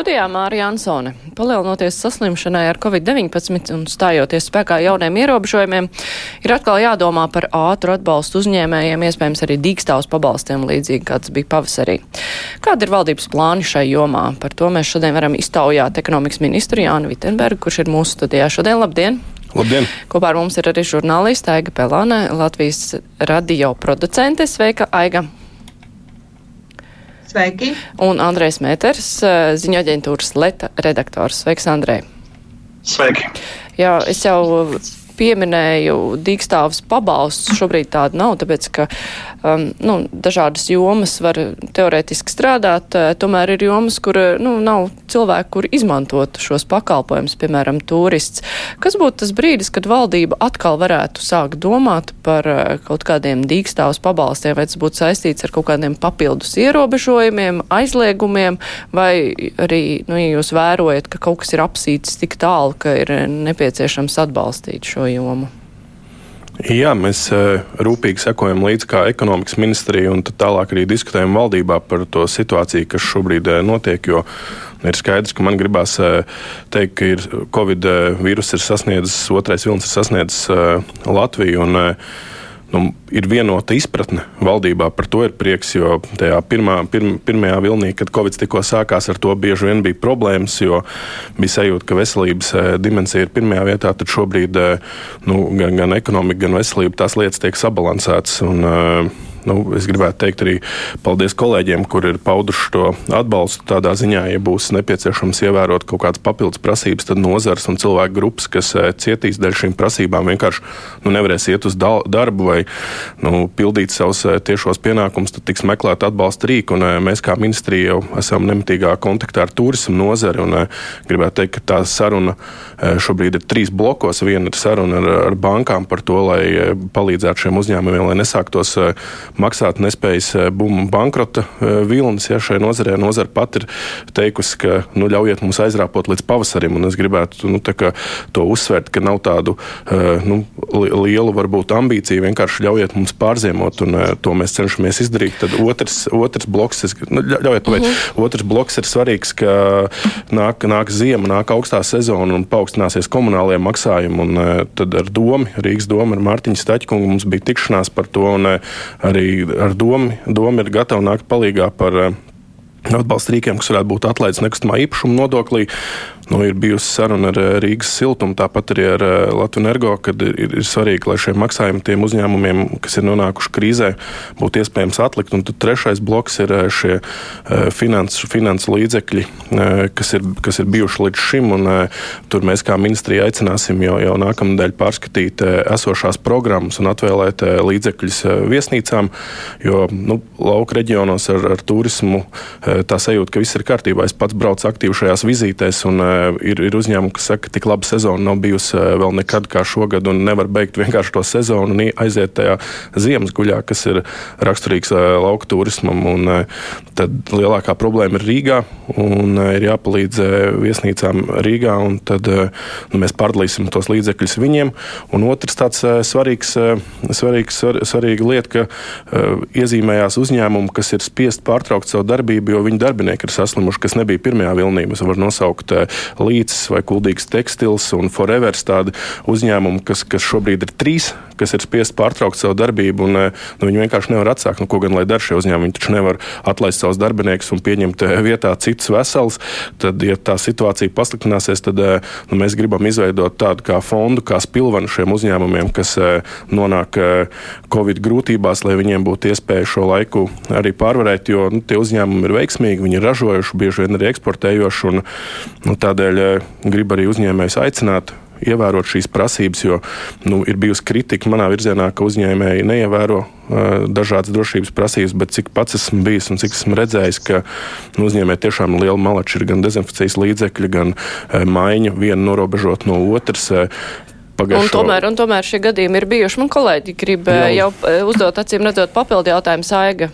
Studijā Mārija Ansone. Palielinoties saslimšanai ar covid-19 un stājoties spēkā jauniem ierobežojumiem, ir atkal jādomā par ātru atbalstu uzņēmējiem, iespējams arī dīkstāvus pabalstiem, līdzīgi kāds bija pavasarī. Kāda ir valdības plāni šai jomā? Par to mēs šodien varam iztaujāt ekonomikas ministru Jānu Vitenbergu, kurš ir mūsu studijā šodien. Labdien! Labdien! Kopā ar mums ir arī žurnāliste Aiga Pelāne, Latvijas radio producente. Sveika, Aiga! Sveiki! Un Andrēs Mēters, ziņu aģentūras Leta redaktors. Sveiks, Andrej! Sveiki! Jā, es jau pieminēju dīkstāvus pabalstus. Šobrīd tāda nav, tāpēc, ka um, nu, dažādas jomas var teorētiski strādāt, tomēr ir jomas, kur nu, nav cilvēku, kur izmantot šos pakalpojumus, piemēram, turists. Kas būtu tas brīdis, kad valdība atkal varētu sākt domāt par kaut kādiem dīkstāvus pabalstiem, vai tas būtu saistīts ar kaut kādiem papildus ierobežojumiem, aizliegumiem, vai arī, nu, ja jūs vērojat, ka kaut kas ir apsīts tik tālu, ka ir nepieciešams atbalstīt šo jomu? Jā, mēs rūpīgi sekojam līdzi kā ekonomikas ministrija un tālāk arī diskutējam valdībā par to situāciju, kas šobrīd notiek. Jo ir skaidrs, ka man gribās teikt, ka ir Covid vīrus ir sasniedzis, otrais vilnis ir sasniedzis Latviju. Un, nu, ir vienota izpratne valdībā. Par to ir prieks, jo tajā pirmā, pirm, pirmajā vilnī, kad Covid tikko sākās, ar to bieži vien bija problēmas, jo bija sajūta, ka veselības eh, dimensija ir pirmajā vietā, tad šobrīd eh, nu, gan, gan ekonomika, gan veselība tās lietas tiek sabalansētas. Un, uh, nu, es gribētu teikt arī paldies kolēģiem, kur ir pauduši to atbalstu. Tādā ziņā, ja būs nepieciešams ievērot kaut kādas papildus prasības, tad nozars un cilvēku grupas, kas eh, cietīs dēļ šīm prasībām, vienkārši nu, nevarēs iet uz darbu vai nu, pildīt savus eh, tiešos pienākumus, tad tiks meklēt atbalsta rīku. Un, eh, mēs kā ministrija jau esam nemitīgā kontaktā ar turismu nozari. Un, gribētu teikt, ka tā saruna šobrīd ir trīs blokos. Viena ir saruna ar, ar bankām par to, lai palīdzētu šiem uzņēmumiem, lai nesāktos maksāt nespējas eh, bumbu bankrota eh, vilnis. Ja šai nozarē nozara pat ir teikusi, ka nu, ļaujiet mums aizrāpot līdz pavasarim. Es gribētu nu, to uzsvērt, ka nav tādu eh, nu, lielu varbūt ambīciju. Vienkārši ļaujiet mums pārziemot, un to mēs cenšamies izdarīt. Tad otrs, otrs bloks, es, nu, ļaujiet, uh -huh. otrs bloks ir svarīgs, ka nāk, nāk ziema, nāk augstā sezona un paaugstināsies komunālie maksājumi. Un, tad ar domu, Rīgas domu, ar Mārtiņu Staķkungu mums bija tikšanās par to. Un, arī arī ar domu, doma ir gatava nākt palīdzīgā par eh, atbalsta rīkiem, kas varētu būt atlaists nekustamā īpašuma nodoklī. Nu, ir bijusi saruna ar eh, Rīgas siltumu, tāpat arī ar eh, Latviju Energo, kad ir, ir svarīgi, lai šie maksājumi tiem uzņēmumiem, kas ir nonākuši krīzē, būtu iespējams atlikt. Un tad trešais bloks ir eh, šie finansu, finansu līdzekļi, kas ir, kas ir bijuši līdz šim. Un, tur mēs kā ministrija aicināsim jau, jau nākamnedēļ pārskatīt esošās programmas un atvēlēt līdzekļus viesnīcām, jo nu, lauka reģionos ar, ar turismu tā sajūta, ka viss ir kārtībā. Es pats braucu aktīvi šajās vizītēs. Un, ir, ir uzņēmumi, kas saka, ka tik laba sezona nav bijusi eh, vēl nekad kā šogad, un nevar beigt vienkārši to sezonu un aiziet tajā ziemas guļā, kas ir raksturīgs eh, lauka turismam. Un, eh, tad lielākā problēma ir Rīgā, un ir jāpalīdz viesnīcām Rīgā, un tad nu, mēs pārdalīsim tos līdzekļus viņiem. Un otrs tāds svarīgs, svarīgs, svar, svarīga lieta, ka iezīmējās uzņēmumi, kas ir spiest pārtraukt savu darbību, jo viņu darbinieki ir saslimuši, kas nebija pirmajā vilnī. Mēs varam nosaukt Līcis vai Kuldīgs tekstils un Forevers tādi uzņēmumi, kas, kas šobrīd ir trīs, kas ir spiest pārtraukt savu darbību, un eh, nu, viņi vienkārši nevar atsākt. Nu, ko gan lai dara šie uzņēmumi? Viņi taču nevar atlaist savus darbiniekus un pieņemt eh, vietā citus veselus. Tad, ja tā situācija pasliktināsies, tad eh, nu, mēs gribam izveidot tādu kā fondu, kā spilvenu šiem uzņēmumiem, kas nonāk Covid grūtībās, lai viņiem būtu iespēja šo laiku arī pārvarēt, jo nu, tie uzņēmumi ir veiksmīgi, viņi ir ražojuši, bieži vien arī eksportējoši. Un, nu, tādēļ gribu arī uzņēmējus aicināt ievērot šīs prasības, jo nu, ir bijusi kritika manā virzienā, ka uzņēmēji neievēro dažādas drošības prasības, bet cik pats esmu bijis un cik esmu redzējis, ka nu, uzņēmēji tiešām liela malači ir gan dezinfekcijas līdzekļi, gan maiņa, viena norobežot no otras. Pagājušo... Un tomēr, un tomēr šie gadījumi ir bijuši. Man kolēģi grib jau, jau uzdot acīm redzot papildu jautājumu saiga.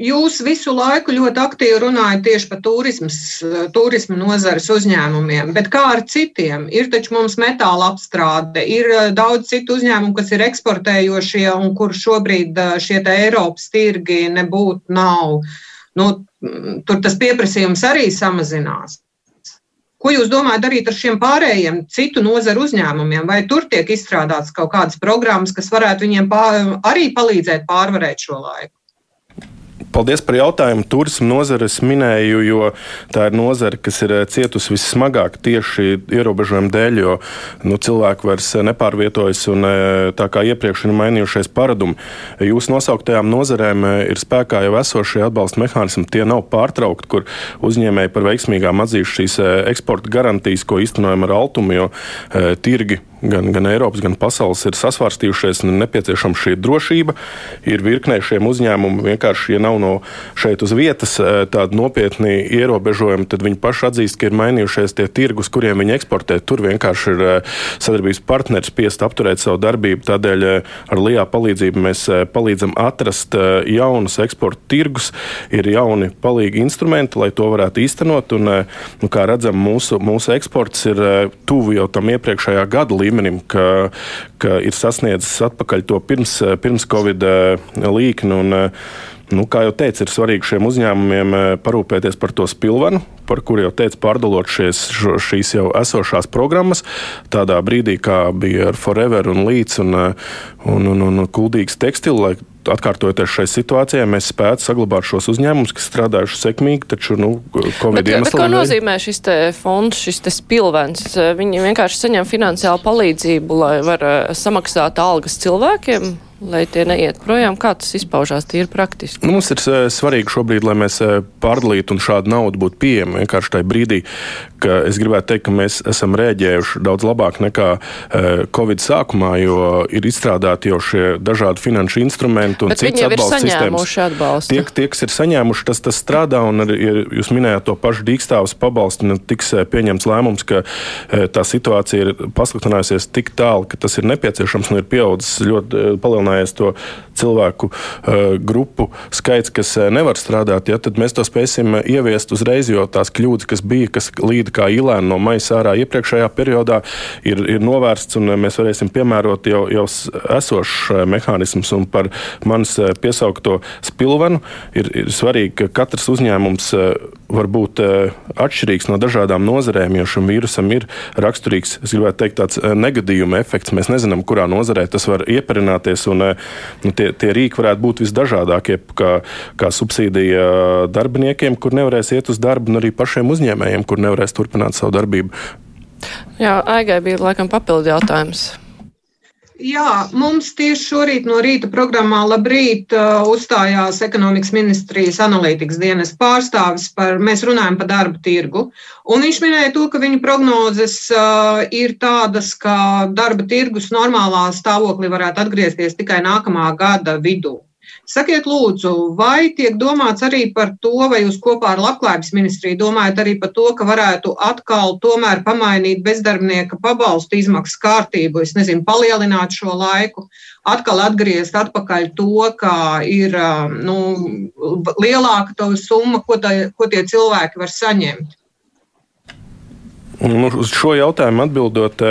Jūs visu laiku ļoti aktīvi runājat tieši par turismu nozares uzņēmumiem, bet kā ar citiem? Ir taču mums metāla apstrāde, ir daudz citu uzņēmumu, kas ir eksportējošie un kur šobrīd šie Eiropas tirgi nebūtu nav. Nu, tur tas pieprasījums arī samazinās. Ko jūs domājat darīt ar šiem pārējiem citu nozaru uzņēmumiem? Vai tur tiek izstrādāts kaut kādas programmas, kas varētu viņiem pār, arī palīdzēt pārvarēt šo laiku? Paldies par jautājumu. Turisma nozare es minēju, jo tā ir nozare, kas ir eh, cietusi vissmagāk tieši ierobežojumu dēļ, jo nu, cilvēki vairs eh, nepārvietojas un eh, tā kā iepriekš ir mainījušies paradumi. Jūsu nosauktajām nozarēm ir spēkā jau esošie atbalsta mehānismi. Tie nav pārtraukti, kur uzņēmēji par veiksmīgām atzīst šīs eksporta garantijas, ko īstenojam ar Altumu, jo tirgi gan, gan Eiropas, gan pasaules ir sasvērstījušies un ir nepieciešama šī drošība. Ir virknē šiem uzņēmumiem vienkārši, ja nav no šeit uz vietas eh, tādi nopietni ierobežojumi, tad viņi paši atzīst, ka ir mainījušies tie tirgus, kuriem viņi eksportē. Tur vienkārši ir eh, sadarbības partneris spiest apturēt savu darbību. Tādēļ eh, ar LIBE palīdzību mēs palīdzam atrast jaunus eksporta tirgus, ir jauni palīgi instrumenti, lai to varētu īstenot. Un, nu, kā redzam, mūsu, mūsu eksports ir tuvu jau tam iepriekšējā gada līmenim līmenim, ka, ka ir sasniedzis atpakaļ to pirms, pirms Covid eh, līkni. Un, eh, Nu, kā jau teicu, ir svarīgi šiem uzņēmumiem eh, parūpēties par to spilvenu, par kuru jau teicu, pārdalot šies, šīs jau esošās programmas. Tādā brīdī, kā bija ar Forever un Līdz un, un, un, un Kuldīgas tekstilu, lai atkārtojoties šai situācijai, mēs spētu saglabāt šos uzņēmumus, kas strādājuši sekmīgi, taču nu, Covid bet, bet, ko nozīmē šis fonds, šis spilvens? Viņi vienkārši saņem finansiālu palīdzību, lai var eh, samaksāt algas cilvēkiem? Lai tie neiet projām? Kā tas izpaužās tīri praktiski? Nu, mums ir eh, svarīgi šobrīd, lai mēs eh, pārdalītu un šāda nauda būtu pieejama vienkārši tajā brīdī, ka es gribētu teikt, ka mēs esam rēģējuši daudz labāk nekā Covid sākumā, jo ir izstrādāti jau šie dažādi finanšu instrumenti un Bet cits atbalsts sistēmas. Atbalstu. Tie, tie, kas ir saņēmuši, tas, tas strādā, un arī, ja jūs minējāt to pašu dīkstāvus pabalstu, un tiks pieņemts lēmums, ka tā situācija ir pasliktinājusies tik tālu, ka tas ir nepieciešams un ir pieaudzis ļoti palielinājies to cilvēku uh, grupu skaits, kas uh, nevar strādāt, ja, tad mēs to spēsim ieviest uzreiz, jo tās kļūdas, kas bija, kas līda kā ilēna no maisa ārā iepriekšējā periodā, ir, ir novērsts, un mēs varēsim piemērot jau, jau esošs mehānismus. Un par manis piesaukto spilvenu ir, ir svarīgi, ka katrs uzņēmums var būt atšķirīgs no dažādām nozarēm, jo šim vīrusam ir raksturīgs, es gribētu teikt, tāds negadījuma efekts. Mēs nezinām, kurā nozarē tas var ieperināties, un nu, tie, tie rīki varētu būt visdažādākie, kā, kā subsīdija darbiniekiem, kur nevarēs iet uz darbu, un arī pašiem uzņēmējiem, kur nevarēs turpināt savu darbību. Jā, Aigai bija laikam papildu jautājums. Jā, mums tieši šorīt no rīta programmā Labrīt uh, uzstājās ekonomikas ministrijas analītikas dienas pārstāvis par, mēs runājam par darba tirgu, un viņš minēja to, ka viņa prognozes uh, ir tādas, ka darba tirgus normālā stāvoklī varētu atgriezties tikai nākamā gada vidū. Sakiet, lūdzu, vai tiek domāts arī par to, vai jūs kopā ar Labklājības ministriju domājat arī par to, ka varētu atkal tomēr pamainīt bezdarbnieka pabalstu izmaksu kārtību, es nezinu, palielināt šo laiku, atkal atgriezt atpakaļ to, ka ir nu, lielāka to summa, ko, tā, ko tie cilvēki var saņemt? Nu, uz šo jautājumu atbildot,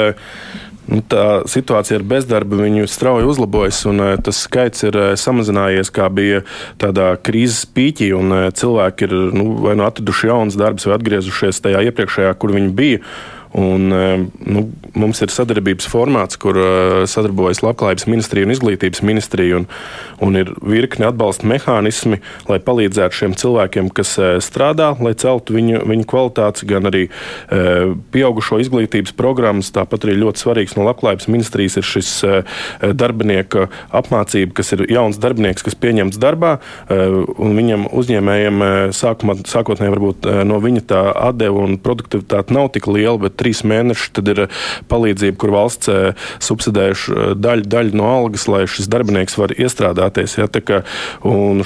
nu, tā situācija ar bezdarbu strauji uzlabojas, un uh, tas skaits ir uh, samazinājies, kā bija tādā krīzes pīķī, uh, cilvēki ir nu, vai nu atraduši jaunas darbus, vai atgriezušies tajā iepriekšējā, kur viņi bija. Un, eh, nu, mums ir sadarbības formāts, kur eh, sadarbojas Labklājības ministrija un izglītības ministrija. Un, un ir virkni atbalsta mehānismi, lai palīdzētu šiem cilvēkiem, kas eh, strādā, lai celtu viņu, viņu kvalitāti, gan arī pieaugušo izglītības programmas. Tāpat arī ļoti svarīgs no Labklājības ministrijas ir šis darbinieka apmācība, kas ir jauns darbinieks, kas pieņemts darbā. Viņam uzņēmējiem sākumā, sākotnēji varbūt no viņa tā atdeva un produktivitāte nav tik liela, bet trīs mēneši, tad ir palīdzība, kur valsts subsidējuši daļu, daļu no algas, lai šis darbinieks var iestrādāties. Ja, kā,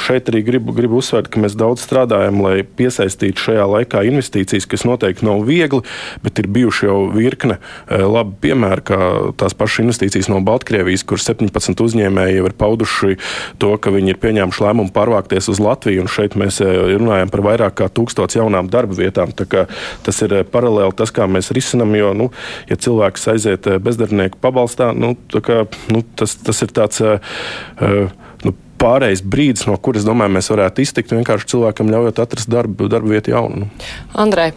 šeit arī gribu, gribu uzsvērt, ka mēs daudz strādājam, lai piesaistītu šajā laikā investīcijas, kas noteikti nav viegli, bet ir bijuši jau virkne labi piemēri, kā tās pašas investīcijas no Baltkrievijas, kur 17 uzņēmēji jau ir pauduši to, ka viņi ir pieņēmuši lēmumu pārvākties uz Latviju. Šeit mēs runājam par vairāk kā tūkstots jaunām darba vietām. Tas ir paralēli tas, kā mēs risinām. Jo, nu, ja cilvēks aiziet bezdarbnieku pabalstā, nu, kā, nu, tas, tas ir tāds. Uh, nu, pārējais brīdis, no kuras, domāju, mēs varētu iztikt, vienkārši cilvēkam ļaujot atrast darbu, darbu vietu jaunu. Andrej.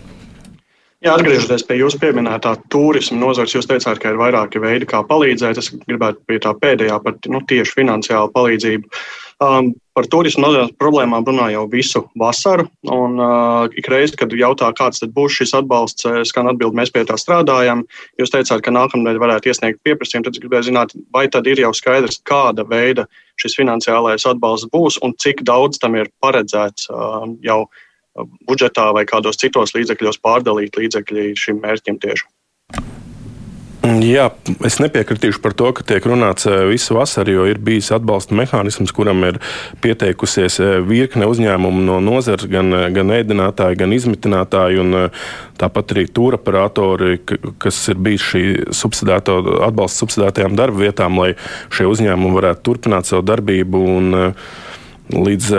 Jā, atgriežoties pie jūsu pieminētā turisma nozars, jūs teicāt, ka ir vairāki veidi, kā palīdzēt. Es gribētu pie tā pēdējā par nu, tieši finansiālu palīdzību. Um, par turismu nozares problēmām runā jau visu vasaru. Un, uh, ik reizi, kad jautā, kāds būs šis atbalsts, skan atbild, mēs pie tā strādājam. Jūs teicāt, ka nākamnedēļ varētu iesniegt pieprasījumu. Tad es gribēju zināt, vai tad ir jau skaidrs, kāda veida šis finansiālais atbalsts būs un cik daudz tam ir paredzēts uh, jau budžetā vai kādos citos līdzekļos pārdalīt līdzekļi šim mērķim tieši. Jā, es nepiekritīšu par to, ka tiek runāts eh, visu vasaru, jo ir bijis atbalsta mehānisms, kuram ir pieteikusies eh, virkne uzņēmumu no nozares, gan, eh, gan ēdinātāji, gan izmitinātāji, un tāpat arī tūraparatori, kas ir bijis šī atbalsta subsidētajām darba vietām, lai šie uzņēmumi varētu turpināt savu darbību. Un, līdz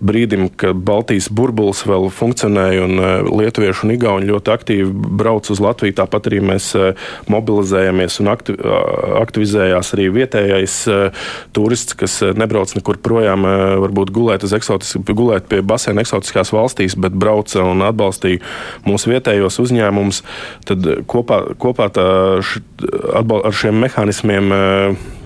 brīdim, kad Baltijas burbulis vēl funkcionēja un e, lietuvieši un igauni ļoti aktīvi brauc uz Latviju. Tāpat arī mēs e, mobilizējamies un aktivizējās arī vietējais e, turists, kas nebrauc nekur projām, varbūt gulēt, gulēt pie basēna eksotiskās valstīs, bet brauca un atbalstīja mūsu vietējos uzņēmumus. Tad kopā, kopā tā, ar šiem mehānismiem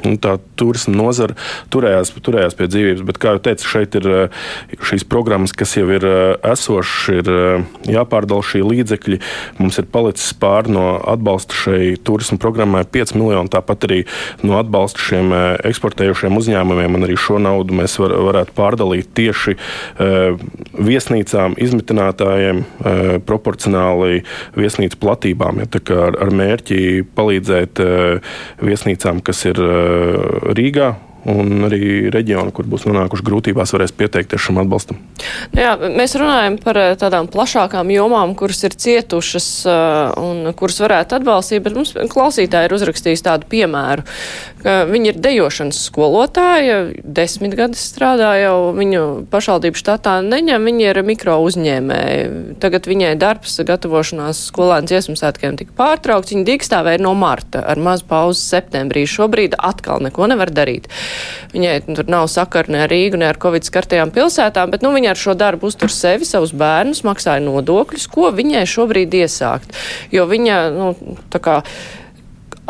nu, tā turisma nozara turējās, turējās pie dzīvības. Bet, kā jau teicu, šeit ir eh, šīs programmas, kas jau ir eh, esošas, ir eh, jāpārdala šī līdzekļi. Mums ir palicis pāri no atbalsta šai turisma programmai 5 miljoni, tāpat arī no atbalsta šiem eksportējušiem uzņēmumiem. Un arī šo naudu mēs var, varētu pārdalīt tieši viesnīcām, izmitinātājiem, proporcionāli viesnīcu platībām. Ja, ar, ar mērķi palīdzēt viesnīcām, kas ir Rīgā un arī reģioni, kur būs nonākuši grūtībās, varēs pieteikties šim atbalstam. Nu jā, mēs runājam par eh, tādām plašākām jomām, kuras ir cietušas eh, un kuras varētu atbalstīt, bet mums klausītāji ir uzrakstījis tādu piemēru, ka viņi ir dejošanas skolotāja, desmit gadus strādā jau viņu pašvaldību štatā neņem, viņi ir mikro uzņēmēji. Tagad viņai darbs gatavošanās skolēnu dziesmu svētkiem tika pārtraukts, viņa dīkstāvēja no marta ar mazu pauzi septembrī. Šobrīd atkal neko nevar darīt. Viņai tur nav sakara ne ar Rīgu, ne ar Covid skartajām pilsētām, bet nu, viņa ar šo darbu uztur sevi, savus bērnus, maksāja nodokļus, ko viņai šobrīd iesākt. Jo viņa, nu, tā kā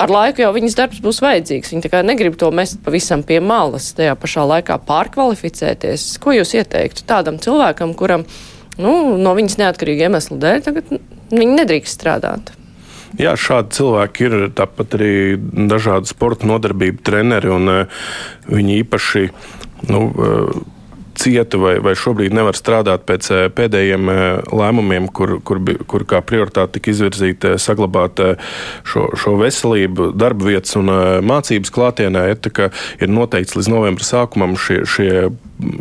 ar laiku jau viņas darbs būs vajadzīgs. Viņa negrib to mest pavisam pie malas, tajā pašā laikā pārkvalificēties. Ko jūs ieteiktu tādam cilvēkam, kuram nu, no viņas neatkarīga iemesla dēļ tagad viņi nedrīkst strādāt? Jā, šādi cilvēki ir tāpat arī dažādu sporta nodarbību treneri, un uh, viņi īpaši. Nu, uh, cieta vai, vai šobrīd nevar strādāt pēc eh, pēdējiem lēmumiem, kur, kur, kur kā prioritāte tika izvirzīta saglabāt šo, šo veselību, darba vietas un mācības klātienē. Ja, ir noteikts līdz novembra sākumam šie, šie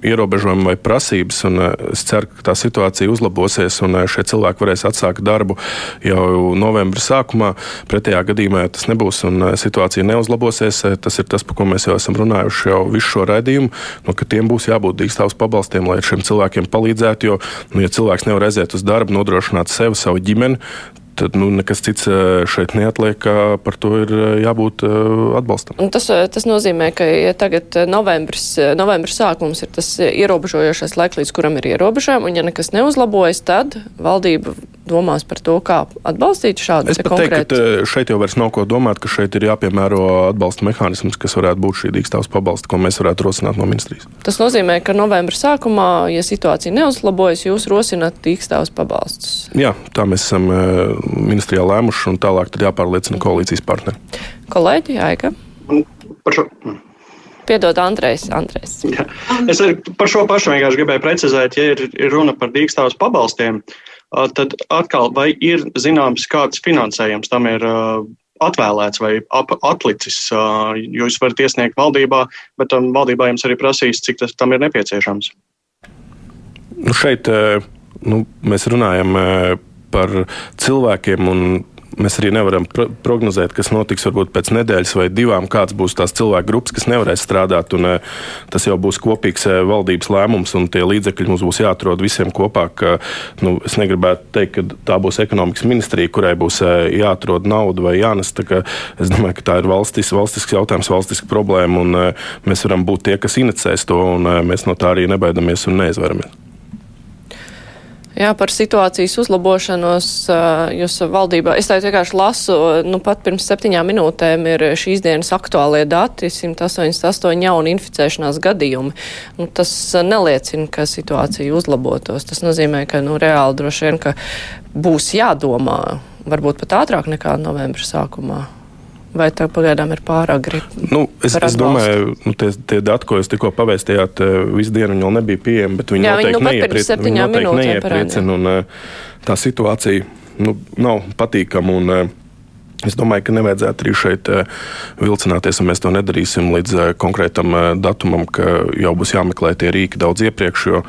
ierobežojumi vai prasības. Es ceru, ka tā situācija uzlabosies un eh, šie cilvēki varēs atsākt darbu jau novembra sākumā. Pretējā gadījumā tas nebūs un eh, situācija neuzlabosies. Eh, tas ir tas, par ko mēs jau esam runājuši jau visu šo raidījumu, no, ka tiem būs jābūt dīkstāvs pabalstiem, lai šiem cilvēkiem palīdzētu. Jo, nu, ja cilvēks nevar aiziet uz darbu, nodrošināt sevi, savu ģimeni, tad nu, nekas cits eh, šeit neatliek, kā par to ir eh, jābūt eh, atbalstam. Tas, tas nozīmē, ka ja tagad novembris, novembris sākums ir tas ierobežojošais laiks, līdz kuram ir ierobežojumi, un ja nekas neuzlabojas, tad valdība domās par to, kā atbalstīt šādu konkrētu. Teiktu, šeit jau vairs nav ko domāt, ka šeit ir jāpiemēro atbalsta mehānisms, kas varētu būt šī dīkstāvs pabalsta, ko mēs varētu rosināt no ministrijas. Tas nozīmē, ka novembra sākumā, ja situācija neuzlabojas, jūs rosināt dīkstāvs pabalstus. Jā, tā mēs esam ministrijā lēmuši, un tālāk tad jāpārliecina koalīcijas partneri. Kolēģi, Aiga. Par šo. Piedod, Andrejs. Andrejs. Jā. Es par šo pašu vienkārši gribēju precizēt, ja ir, ir runa par dīkstāvus pabalstiem, tad atkal vai ir zināms, kāds finansējums tam ir atvēlēts vai atlicis, jūs varat iesniegt valdībā, bet um, valdībā jums arī prasīs, cik tas tam ir nepieciešams. Nu šeit nu, mēs runājam par cilvēkiem un Mēs arī nevaram pro prognozēt, kas notiks varbūt pēc nedēļas vai divām, kāds būs tās cilvēku grupas, kas nevarēs strādāt. Un, eh, tas jau būs kopīgs eh, valdības lēmums, un tie līdzekļi mums būs jāatrod visiem kopā. Ka, nu, es negribētu teikt, ka tā būs ekonomikas ministrija, kurai būs eh, jāatrod nauda vai jānes. Es domāju, ka tā ir valstis, valstisks jautājums, valstiska problēma, un mēs varam būt tie, kas inicēs to, un mēs no tā arī nebaidamies un neizvaramies. Jā, par situācijas uzlabošanos jūs valdībā. Es tā vienkārši lasu, nu pat pirms septiņām minūtēm ir šīs dienas aktuālie dati - 188 jauni inficēšanās gadījumi. Nu, tas neliecina, ka situācija uzlabotos. Tas nozīmē, ka nu, reāli droši vien, ka būs jādomā varbūt pat ātrāk nekā novembra sākumā. Vai tā pagaidām ir pārāk grūti? Nu, es, es domāju, ka nu, tie, tie dati, ko jūs tikko pavēstījāt, eh, visu dienu vēl nebija pieejami, bet viņi Jā, noteikti, viņi nu neiepriecina, viņi noteikti neiepriecina. Un, eh, tā situācija nu, nav patīkama. Un, eh, Es domāju, ka nevajadzētu arī šeit vilcināties, un mēs to nedarīsim līdz konkrētam datumam, ka jau būs jāmeklē tie rīki daudz iepriekš. Jo,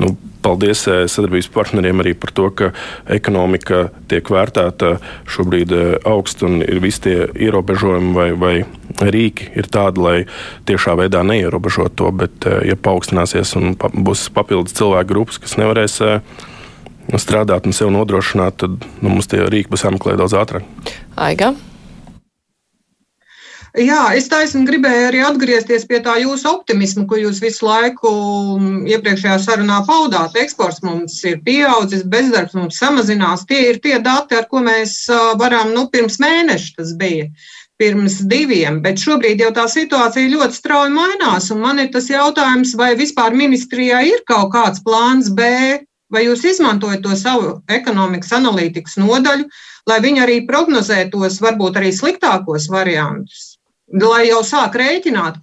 nu, paldies eh, sadarbības partneriem arī par to, ka ekonomika tiek vērtēta šobrīd eh, augstu un ir visi tie ierobežojumi vai, vai rīki ir tādi, lai tiešā veidā neierobežot to, bet eh, ja paaugstināsies un būs papildus cilvēku grupas, kas nevarēs strādāt un sev nodrošināt, tad nu, mums tie rīki būs jāmeklē daudz ātrāk. Aiga. Jā, es taisni gribēju arī atgriezties pie tā jūsu optimisma, ko jūs visu laiku mm, iepriekšējā sarunā paudāt. Eksports mums ir pieaudzis, bezdarbs mums samazinās. Tie ir tie dati, ar ko mēs varam, nu, pirms mēneša tas bija pirms diviem, bet šobrīd jau tā situācija ļoti strauji mainās. Man ir tas jautājums, vai vispār ministrijā ir kaut kāds plāns B, vai jūs izmantojat to savu ekonomikas analītikas nodaļu, lai viņi arī prognozētos varbūt arī sliktākos variantus lai jau sāk rēķināt,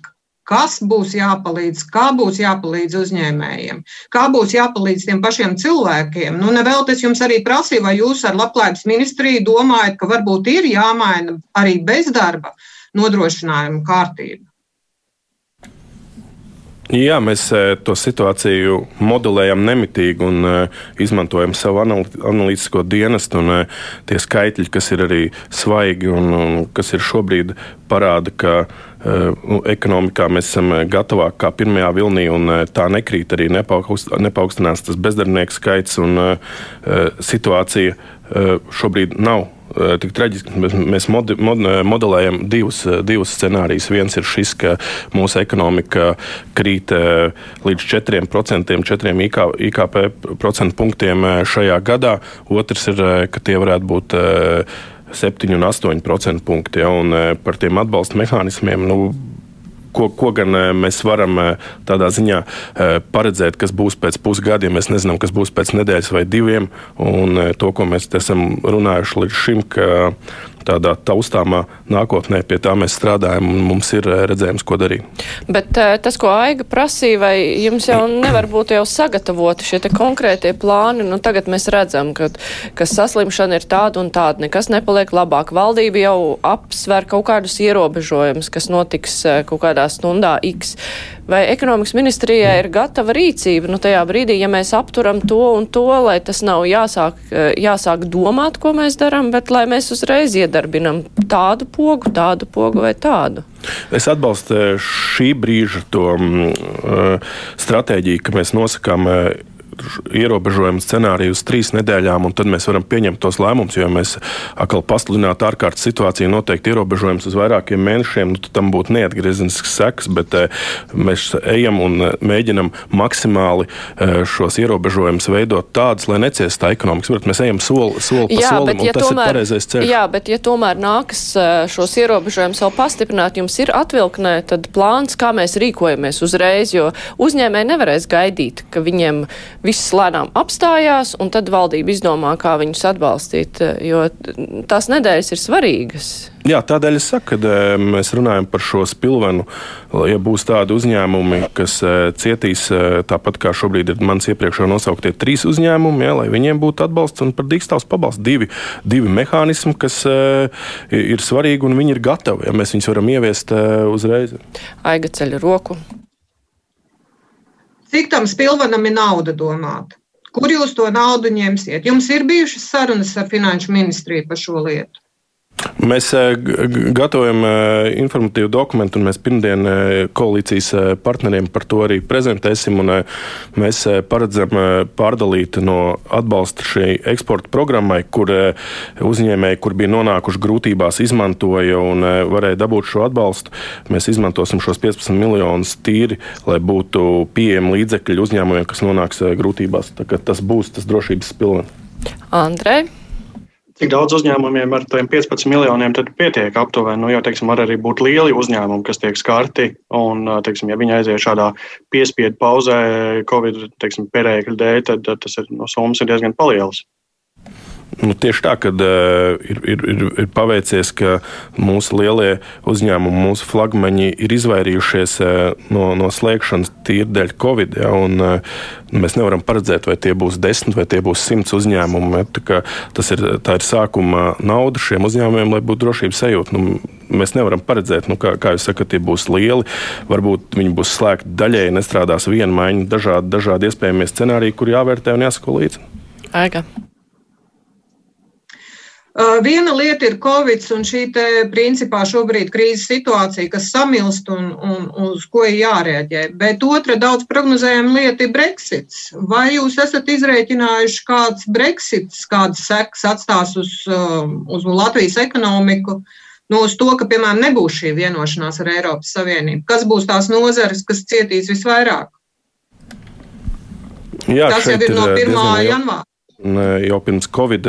kas būs jāpalīdz, kā būs jāpalīdz uzņēmējiem, kā būs jāpalīdz tiem pašiem cilvēkiem. Nu, nevēl es jums arī prasīju, vai jūs ar Labklājības ministriju domājat, ka varbūt ir jāmaina arī bezdarba nodrošinājuma kārtība. Jā, mēs e, to situāciju modelējam nemitīgi un uh, izmantojam savu analītisko dienestu. Un, uh, tie skaitļi, kas ir arī svaigi un, un kas ir šobrīd, parāda, ka uh, ekonomikā mēs esam gatavāki kā pirmajā vilnī, un tā nekrīt arī nepaukstinās tas bezdarbnieku skaits. Un, situācija šobrīd nav Eh, tik traģiski. Mēs mod, mod, modelējam divus, eh, divus scenārijus. Viens ir šis, ka mūsu ekonomika krīt eh, līdz 4%, 4 IKP procentu punktiem šajā gadā. Otrs ir, ka tie varētu būt 7 un 8% punkti. Ja, un par tiem atbalsta mehānismiem. Nu, ko, ko gan mēs varam tādā ziņā paredzēt, kas būs pēc pusgada, ja mēs nezinām, kas būs pēc nedēļas vai diviem. Un to, ko mēs esam runājuši līdz šim, ka tādā taustāmā nākotnē pie tā mēs strādājam un mums ir eh, redzējums, ko darīt. Bet eh, tas, ko Aiga prasīja, vai jums jau nevar būt jau sagatavoti šie konkrētie plāni? Nu, tagad mēs redzam, ka, ka saslimšana ir tāda un tāda, nekas nepaliek labāk. Valdība jau apsver kaut kādus ierobežojumus, kas notiks eh, kaut kādā stundā X. Vai ekonomikas ministrijai ir gatava rīcība nu, tajā brīdī, ja mēs apturam to un to, lai tas nav jāsāk, jāsāk domāt, ko mēs darām, bet lai mēs uzreiz iedarbinam tādu pogu, tādu pogu vai tādu. Es atbalstu šī brīža to um, stratēģiju, ka mēs nosakām uh, ierobežojumu scenāriju uz trīs nedēļām, un tad mēs varam pieņemt tos lēmumus. Jo mēs atkal pasludinātu ārkārtas situāciju, noteikti ierobežojums uz vairākiem mēnešiem, nu, tam būtu neatgriezenisks seks, bet eh, mēs ejam un eh, mēģinam maksimāli eh, šos ierobežojumus veidot tādus, lai neciestu tā ekonomikas. Bet mēs ejam soli, soli pa jā, solim, ja un tas tomēr, ir pareizais ceļš. Jā, bet ja tomēr nākas šos ierobežojumus vēl pastiprināt, jums ir atvilknē tad plāns, kā mēs rīkojamies uzreiz, jo uzņēmēji nevarēs gaidīt, ka viņiem viss lēnām apstājās, un tad valdība izdomā, kā viņus atbalstīt, jo tās nedēļas ir svarīgas. Jā, tādēļ es saku, ka mēs runājam par šo spilvenu. Ja būs tādi uzņēmumi, kas cietīs tāpat kā šobrīd ir mans iepriekš nosauktie trīs uzņēmumi, ja, lai viņiem būtu atbalsts un par dīkstāvs pabalsts divi, divi mehānismi, kas ir svarīgi un viņi ir gatavi. Ja, mēs viņus varam ieviest uzreiz. Aiga ceļ roku. Cik tam spilvenam ir nauda domāta? Kur jūs to naudu ņemsiet? Jums ir bijušas sarunas ar Finanšu ministriju par šo lietu? Mēs eh, gatavojam eh, informatīvu dokumentu, un mēs pirmdien eh, koalīcijas partneriem par to arī prezentēsim. Mēs paredzam pārdalīt no atbalsta šai eksporta programmai, kur uzņēmēji, kur bija nonākuši grūtībās, izmantoja un varēja dabūt šo atbalstu. Mēs izmantosim šos 15 miljonus tīri, lai būtu pieejami līdzekļi uzņēmumiem, kas nonāks grūtībās. Tas būs tas drošības pilns. Andrej. Cik daudz uzņēmumiem ar tiem 15 miljoniem pietiek aptuveni? Nu, jo, teiksim, var arī būt lieli uzņēmumi, kas tiek skarti. Un, teiksim, ja viņi aiziet šādā piespiedu pauzē, Covid perēkļu dēļ, tad tas ir, no summas ir diezgan liels. Nu, tieši tā, ka uh, ir, ir, ir, ir paveicies, ka mūsu lielie uzņēmumi, mūsu flagmaņi ir izvairījušies uh, no, no slēgšanas tīri dēļ Covid. Ja, un, uh, mēs nevaram paredzēt, vai tie būs desmit vai tie būs simts uzņēmumi. Ja, tas ir, ir sākuma nauda šiem uzņēmumiem, lai būtu drošības sajūta. Nu, mēs nevaram paredzēt, nu, kā, kā jūs sakat, tie būs lieli. Varbūt viņi būs slēgti daļēji, nestrādās viena maiņa, dažādi, dažādi iespējamie scenāriji, kur jāvērtē un jāsako līdzi. Aiga. Uh, viena lieta ir Covid un šī te, principā šobrīd krīzes situācija, kas samilst un, un uz ko ir jārēģē. Bet otra daudz prognozējama lieta ir Brexits. Vai jūs esat izrēķinājuši, kāds Brexits, kādas sekas atstās uz, um, uz Latvijas ekonomiku? Nu, uz to, ka, piemēram, nebūs šī vienošanās ar Eiropas Savienību. Kas būs tās nozares, kas cietīs visvairāk? Jā, Tas jau ir no 1. janvāra. Jau pirms Covid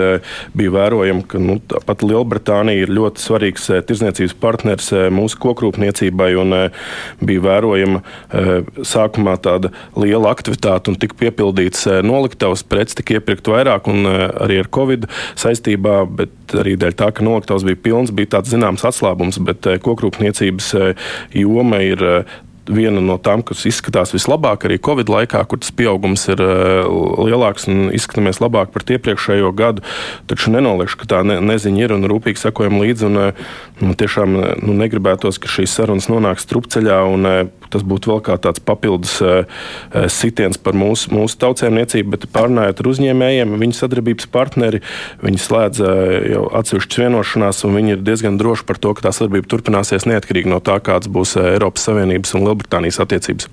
bija vērojama, ka nu, pat Lielbritānija ir ļoti svarīgs tirzniecības partners mūsu kokrūpniecībai. Bija vērojama sākumā tāda liela aktivitāte un tika piepildīts noliktavas, preces tika iepirkt vairāk un arī ar Covid saistībā, bet arī dēļ tā, ka noliktavas bija pilns, bija tāds zināms atslābums, bet kokrūpniecības joma ir viena no tām, kas izskatās vislabāk arī Covid laikā, kur tas pieaugums ir uh, lielāks un izskatāmies labāk par iepriekšējo gadu. Taču nenoliekšu, ka tā ne, neziņa ir un rūpīgi sekojam līdzi. Un, uh, tiešām nu, negribētos, ka šīs sarunas nonāk strupceļā un tas būtu vēl kā tāds papildus sitiens par mūsu, mūsu tautsēmniecību, bet pārnājot ar uzņēmējiem, viņu sadarbības partneri, viņi slēdz jau atsevišķas vienošanās un viņi ir diezgan droši par to, ka tā sadarbība turpināsies neatkarīgi no tā, kāds būs Eiropas Savienības un Lielbritānijas attiecības.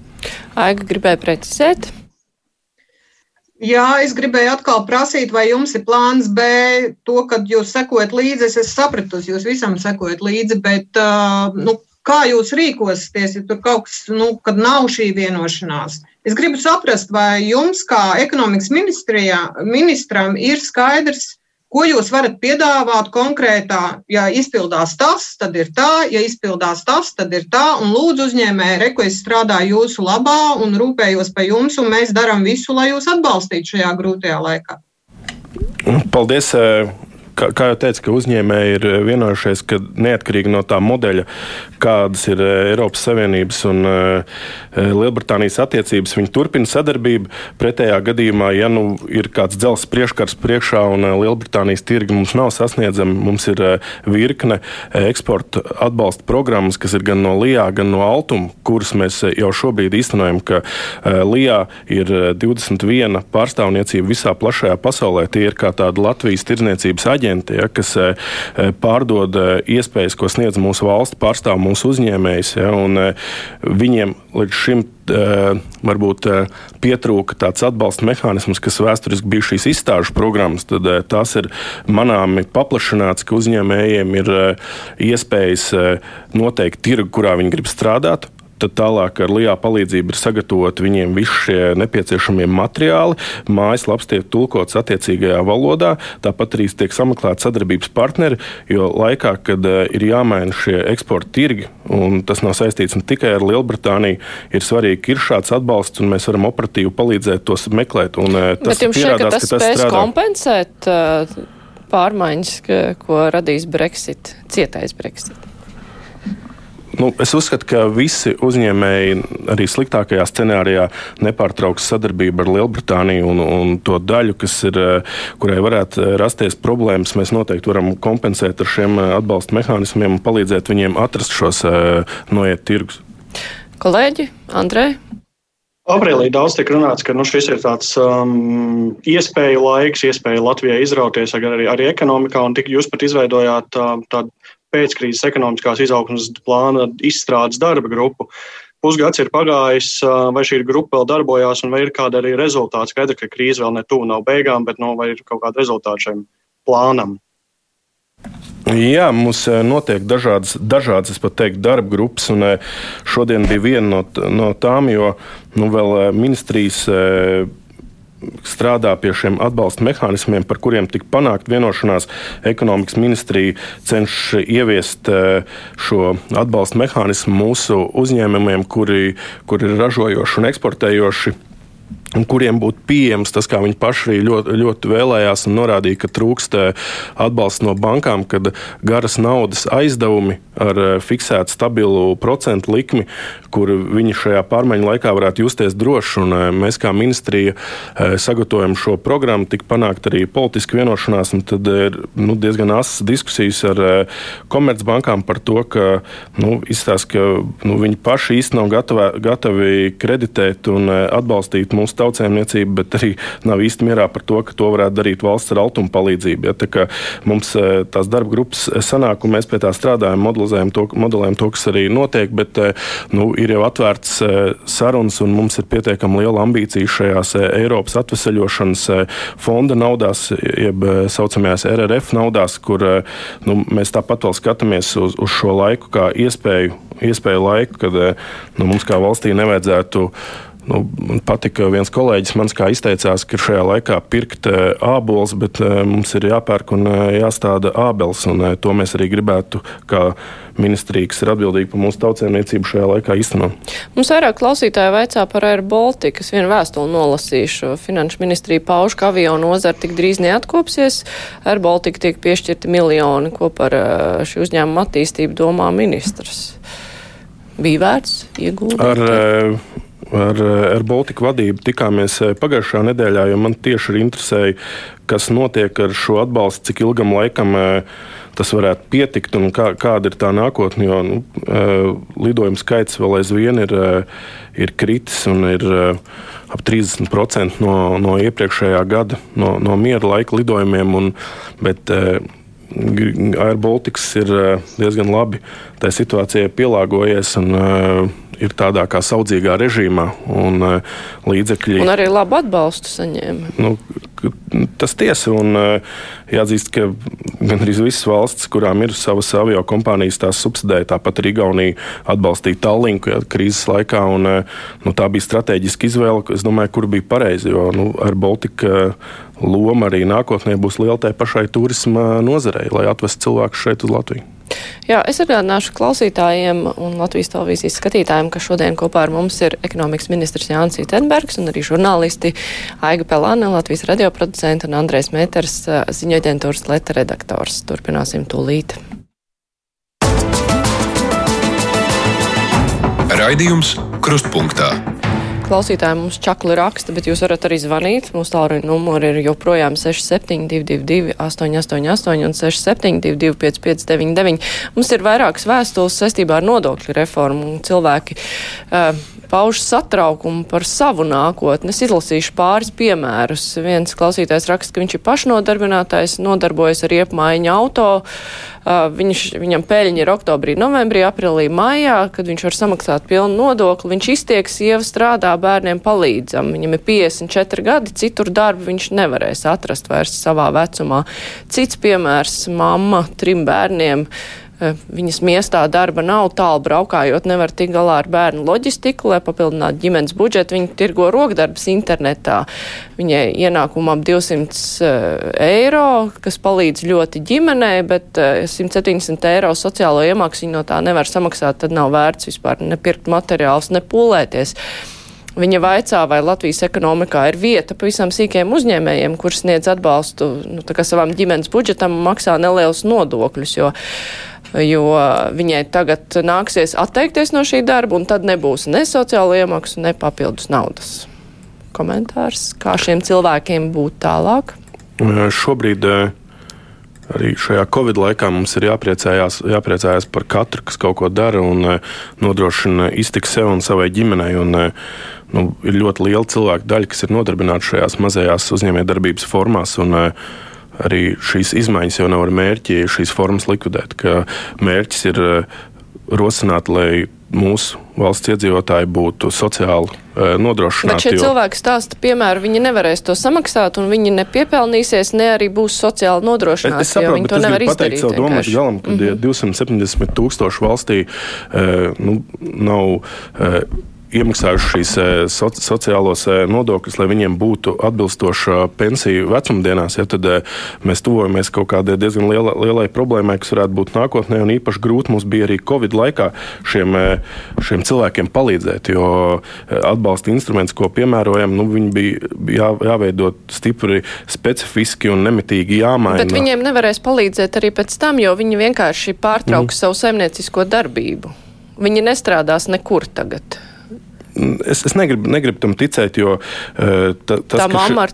Aiga gribēja precizēt. Jā, es gribēju atkal prasīt, vai jums ir plāns B, to, kad jūs sekojat līdzi. Es esmu sapratusi, jūs visam sekojat līdzi, bet uh, nu, kā jūs rīkosieties, ja tur kaut kas, nu, kad nav šī vienošanās? Es gribu saprast, vai jums, kā ekonomikas ministram, ir skaidrs, Ko jūs varat piedāvāt konkrētā? Ja izpildās tas, tad ir tā, ja izpildās tas, tad ir tā. Un lūdzu, uzņēmēji, reku es strādāju jūsu labā un rūpējos par jums, un mēs darām visu, lai jūs atbalstītu šajā grūtajā laikā. Paldies! Eh, kā, kā jau teicu, uzņēmēji ir vienojušies, ka neatkarīgi no tā modeļa, kādas ir eh, Eiropas Savienības un eh, Lielbritānijas attiecības. Viņi turpina sadarbību. Pretējā gadījumā, ja nu ir kāds dzelzs priekškars priekšā un eh, Lielbritānijas tirgi mums nav sasniedzami, mums ir virkne eksporta atbalsta programmas, kas ir gan no LIA, gan no Altuma, kuras mēs jau šobrīd īstenojam, ka LIA ir 21 pārstāvniecība visā plašajā pasaulē. Tie ir kā tādi Latvijas tirdzniecības aģenti, ja, kas pārdod iespējas, ko sniedz mūsu valsts pārstāvju mūsu uzņēmējs. Ja, un, eh, viņiem līdz šim eh, varbūt eh, pietrūka tāds atbalsta mehānisms, kas vēsturiski bija šīs izstāžu programmas. Tad tās ir manāmi paplašināts, ka uzņēmējiem ir iespējas noteikt tirgu, kurā viņi grib strādāt tad tālāk ar LIA palīdzību ir sagatavot viņiem visi šie nepieciešamie materiāli. Mājaslaps tiek tulkots attiecīgajā valodā, tāpat arī tiek sameklēti sadarbības partneri, jo laikā, kad uh, ir jāmaina šie eksporta tirgi, un tas nav saistīts ne tikai ar Lielbritāniju, ir svarīgi, ir šāds atbalsts, un mēs varam operatīvi palīdzēt tos meklēt. Un, uh, tas Bet jums šķiet, ka tas, ka tas spēs strādā. kompensēt uh, pārmaiņas, ko radīs Brexit, cietais Brexit? Nu, es uzskatu, ka visi uzņēmēji arī sliktākajā scenārijā nepārtrauks sadarbību ar Lielbritāniju un, un to daļu, ir, kurai varētu rasties problēmas. Mēs noteikti varam kompensēt ar šiem atbalsta mehānismiem un palīdzēt viņiem atrast šos noiet tirgus. Kolēģi, Andrej? Aprīlī daudz tika runāts, ka nu, šis ir tāds um, iespēju laiks, iespēja Latvijai izrauties arī, arī ekonomikā, un tik jūs pat izveidojāt uh, tādu pēckrīzes ekonomiskās izaugsmas plāna izstrādes darba grupu. Pusgads ir pagājis, vai šī grupa vēl darbojās, un vai ir kāda arī rezultāta? Skaidrs, ka krīze vēl ne tuvu nav beigām, bet no, nu, vai ir kaut kāda rezultāta šim plānam? Jā, mums notiek dažādas, dažādas teiktu, darba grupas, un šodien bija viena no, no tām, jo nu, vēl ministrijas strādā pie šiem atbalsta mehānismiem, par kuriem tika panākt vienošanās. Ekonomikas ministrija cenšas ieviest eh, šo atbalsta mehānismu mūsu uzņēmumiem, kuri, kuri ir ražojoši un eksportējoši kuriem būtu pieejams tas, kā viņi paši arī ļoti, ļoti vēlējās un norādīja, ka trūkst eh, atbalsts no bankām, kad garas naudas aizdevumi ar eh, fiksētu stabilu procentu likmi, kur viņi šajā pārmaiņu laikā varētu justies droši. Un eh, mēs kā ministrija sagatavojam šo programmu, tika panākt arī politiska vienošanās, un tad ir nu, diezgan asas diskusijas ar komercbankām par to, ka nu, izstāsta, ka nu, viņi paši īsti nav gatavi, gatavi kreditēt un atbalstīt mūsu tautsēmniecību, bet arī nav īsti mierā par to, ka to varētu darīt valsts ar altuma palīdzību. Ja, tā mums e, tās darba grupas sanāk, un mēs pie tā strādājam, modelējam to, modelējam to kas arī notiek, bet e, nu, ir jau atvērts sarunas, un mums ir pietiekami liela ambīcija šajās Eiropas atvesaļošanas fonda naudās, jeb saucamajās RRF naudās, kur nu, mēs tāpat vēl skatāmies uz, uz šo laiku kā iespēju, iespēju laiku, kad nu, mums kā valstī nevajadzētu Nu, man patika viens kolēģis, mans kā izteicās, ka šajā laikā pirkt uh, ābolus, bet uh, mums ir jāpērk un uh, jāstāda ābeles. Un, to mēs arī gribētu, kā ministrija, kas ir atbildīga par mūsu tautsēmniecību, šajā laikā īstenot. Mums vairāk klausītāji vaicā par Air Baltica. Es vienu vēstuli nolasīšu. Finanšu ministrija pauž, ka avio nozara tik drīz neatkopsies. Air Baltica tiek piešķirti miljoni, ko par šī uzņēmuma attīstību domā ministrs. Bija vērts iegūt? Ar, ar, ar Baltiku vadību tikāmies eh, pagājušā nedēļā, jo man tieši ir interesēja, kas notiek ar šo atbalstu, cik ilgam laikam eh, tas varētu pietikt un kā, kāda ir tā nākotne. Jo nu, eh, lidojumu skaits vēl aizvien ir, ir kritis un ir ap 30% no, no iepriekšējā gada, no, no miera laika lidojumiem. Un, bet, Air Baltics ir diezgan labi tai situācijai pielāgojies. Un, ir tādā kā saudzīgā režīmā, un uh, līdzekļi. Un arī labu atbalstu saņēma. Nu, tas tiesa, un uh, jāatzīst, ka gandrīz visas valstis, kurām ir savas avio kompānijas, tās subsidēja. Tāpat arī Igaunija atbalstīja Tallinku ja, krīzes laikā, un uh, nu, tā bija strateģiska izvēle, es domāju, kur bija pareizi, jo nu, ar Baltiku loma arī nākotnē būs liela tai pašai turisma nozarei, lai atvestu cilvēkus šeit uz Latviju. Jā, es atgādināšu klausītājiem un Latvijas televīzijas skatītājiem, ka šodien kopā ar mums ir ekonomikas ministrs Jānis Itenbergs un arī žurnālisti Aiga Pelāne, Latvijas radioproducenta un Andrēs Mēters, ziņoģentūras leta redaktors. Turpināsim tūlīt. Raidījums Krustpunktā. Klausītāji mums čakli raksta, bet jūs varat arī zvanīt. Mūsu tālruņa numuri ir joprojām 6722, 888 un 672, 559. Mums ir vairākas vēstules saistībā ar nodokļu reformu. Cilvēki uh, pauž satraukumu par savu nākotni. Es izlasīšu pāris piemērus. Viens klausītājs raksta, ka viņš ir pašnodarbinātais, nodarbojas ar iepmaiņu auto. Uh, viņš, viņam peļņa ir oktobrī, novembrī, aprīlī, maijā, kad viņš var samaksāt pilnu nodokli. Viņš iztiek, sieva strādā, bērniem palīdzam. Viņam ir 54 gadi, citur darbu viņš nevarēs atrast vairs savā vecumā. Cits piemērs - mamma trim bērniem viņas miestā darba nav, tālu braukājot nevar tikt galā ar bērnu loģistiku, lai papildinātu ģimenes budžetu. Viņa tirgo rokdarbus internetā. Viņai ienākuma ap 200 eiro, kas palīdz ļoti ģimenei, bet 170 eiro sociālo iemaksu viņa no tā nevar samaksāt, tad nav vērts vispār nepirkt materiālus, nepūlēties. Viņa vaicā, vai Latvijas ekonomikā ir vieta pavisam sīkiem uzņēmējiem, kurš sniedz atbalstu nu, savam ģimenes budžetam un maksā nelielus nodokļus, jo, jo viņai tagad nāksies atteikties no šī darba, un tad nebūs ne sociālo iemaksu, ne papildus naudas. Komentārs, kā šiem cilvēkiem būt tālāk? Šobrīd arī šajā Covid laikā mums ir jāpriecājās, jāpriecājās par katru, kas kaut ko dara un nodrošina iztiku sev un savai ģimenei. Un, nu, ir ļoti liela cilvēku daļa, kas ir nodarbināta šajās mazajās uzņēmējdarbības formās. Un, Arī šīs izmaiņas jau nav ar mērķi šīs formas likvidēt. Mērķis ir eh, rosināt, lai mūsu valsts iedzīvotāji būtu sociāli e, nodrošināti. Bet šie jo... cilvēki stāsta, piemēram, viņi nevarēs to samaksāt, un viņi nepiepelnīsies, ne arī būs sociāli nodrošināti. Es, es saprotu, bet es gribu pateikt savu domu līdz galam, ka mm -hmm. 270 tūkstoši valstī e, nu, nav. E, iemaksājuši šīs eh, soci sociālos eh, nodokļus, lai viņiem būtu atbilstoša pensija vecumdienās, ja, tad eh, mēs tuvojamies kaut kādai diezgan liela, lielai problēmai, kas varētu būt nākotnē. Un īpaši grūti mums bija arī Covid laikā šiem, šiem cilvēkiem palīdzēt, jo atbalsta instruments, ko piemērojam, nu, viņi bija jā, jāveido stipri specifiski un nemitīgi jāmaina. Bet viņiem nevarēs palīdzēt arī pēc tam, jo viņi vienkārši pārtrauks mm. savu saimniecisko darbību. Viņi nestrādās nekur tagad. Es, es negribu, negribu tam ticēt, jo uh, ta, tas,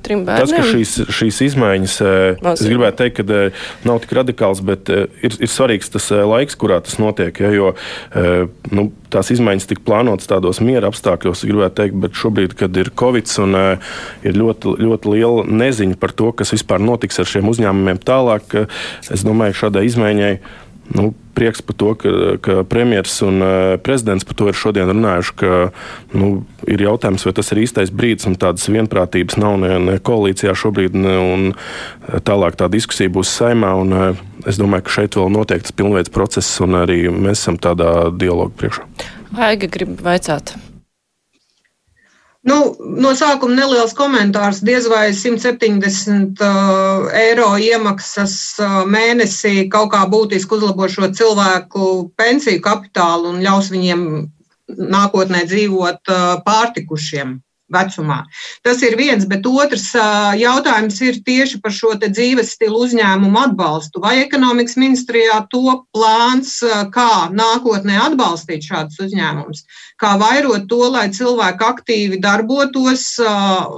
trim bērniem. Tas, ka šīs, šīs izmaiņas, uh, es gribētu teikt, ka uh, nav tik radikāls, bet ir, ir svarīgs tas laiks, kurā tas notiek. Ja, jo nu, tās izmaiņas tika plānotas tādos miera apstākļos, gribētu teikt, bet šobrīd, kad ir Covid un ir ļoti, ļoti liela neziņa par to, kas vispār notiks ar šiem uzņēmumiem tālāk, es domāju, šādai izmaiņai nu, prieks par to, ka, ka premjerministrs un uh, prezidents par to ir šodien runājuši, ka nu, ir jautājums, vai tas ir īstais brīdis, un tādas vienprātības nav ne, ne koalīcijā šobrīd, ne, un tālāk tā diskusija būs saimā. Un, uh, es domāju, ka šeit vēl notiek tas pilnveids process, un arī mēs esam tādā dialogu priekšā. Aiga grib vaicāt. Nu, no sākuma neliels komentārs. Diez vai 170 uh, eiro iemaksas uh, mēnesī kaut kā būtiski uzlabo šo cilvēku pensiju kapitālu un ļaus viņiem nākotnē dzīvot uh, pārtikušiem vecumā. Tas ir viens, bet otrs jautājums ir tieši par šo dzīves stilu uzņēmumu atbalstu. Vai ekonomikas ministrijā to plāns, kā nākotnē atbalstīt šādus uzņēmumus, kā vairot to, lai cilvēki aktīvi darbotos,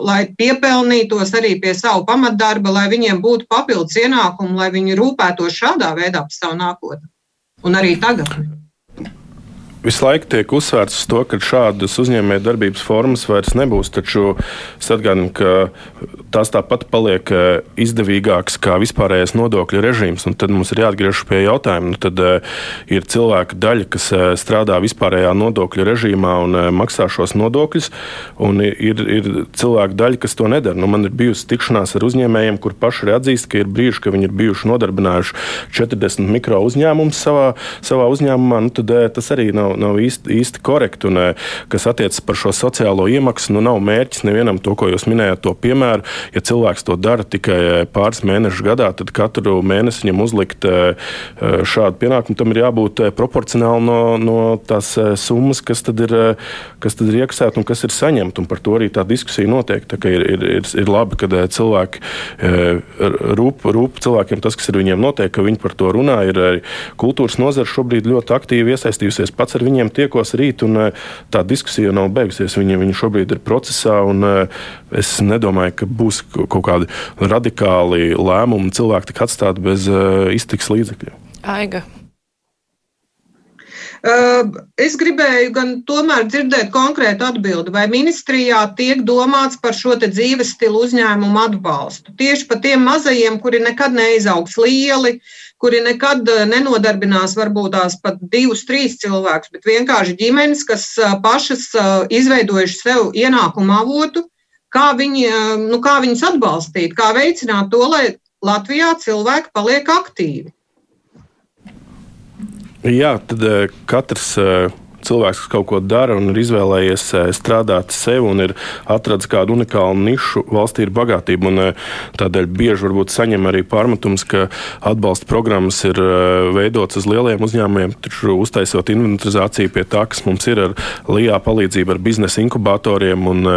lai piepelnītos arī pie savu pamatdarba, lai viņiem būtu papildus ienākumi, lai viņi rūpētos šādā veidā par savu nākotni. Un arī tagad. Visu laiku tiek uzsvērts uz to, ka šādas uzņēmējdarbības formas vairs nebūs. Taču es atgādinu, ka tās tāpat paliek eh, izdevīgākas kā vispārējais nodokļu režīms. Tad mums ir jāatgriežas pie jautājuma. Nu, tad uh, ir cilvēka daļa, kas uh, strādā vispārējā nodokļu režīmā un maksā šos nodokļus, un ir, ir cilvēka daļa, kas to nedara. Nu, man ir bijusi tikšanās ar uzņēmējiem, kur paši ir atzīst, ka ir brīži, ka viņi ir bijuši nodarbinājuši 40 mikro uzņēmumus savā, savā uzņēmumā. Nu, tad, tas arī nav nav, nav īsti, īsti korekti. Un, eh, kas attiecas par šo sociālo iemaksu, nu nav mērķis nevienam to, ko jūs minējāt, to piemēru. Ja cilvēks to dara tikai eh, pāris mēnešus gadā, tad katru mēnesi viņam uzlikt eh, šādu pienākumu, tam ir jābūt proporcionāli no, no tās summas, kas tad ir, kas tad ir iekasēta un kas ir saņemta. Par to arī tā diskusija notiek. Tā ir, ir, ir, ir labi, ka cilvēki rūp, rūp cilvēkiem tas, kas ir viņiem notiek, ka viņi par to runā. Ir kultūras nozara šobrīd ļoti aktīvi iesaistījusies pats ar viņiem tiekos rīt, un eh, tā diskusija nav beigusies. Viņi, viņi šobrīd ir procesā, un eh, es nedomāju, ka būs kaut kādi radikāli lēmumi cilvēki tik atstāti bez eh, iztiks līdzekļiem. Aiga. Es gribēju gan tomēr dzirdēt konkrētu atbildi, vai ministrijā tiek domāts par šo dzīves stilu uzņēmumu atbalstu. Tieši par tiem mazajiem, kuri nekad neizaugs lieli, kuri nekad eh, nenodarbinās varbūt tās pat divus, trīs cilvēkus, bet vienkārši ģimenes, kas eh, pašas eh, izveidojuši sev ienākumu avotu, kā, viņi, nu, kā viņus atbalstīt, kā veicināt to, lai Latvijā cilvēki paliek aktīvi. Jā, tad katrs cilvēks, kas kaut ko dara un ir izvēlējies eh, strādāt sev un ir atradzis kādu unikālu nišu, valstī ir bagātība. Un, eh, tādēļ bieži varbūt saņem arī pārmetums, ka atbalsta programmas ir eh, veidotas uz lieliem uzņēmumiem, taču uztaisot inventarizāciju pie tā, kas mums ir ar LIA palīdzību, ar biznesa inkubatoriem un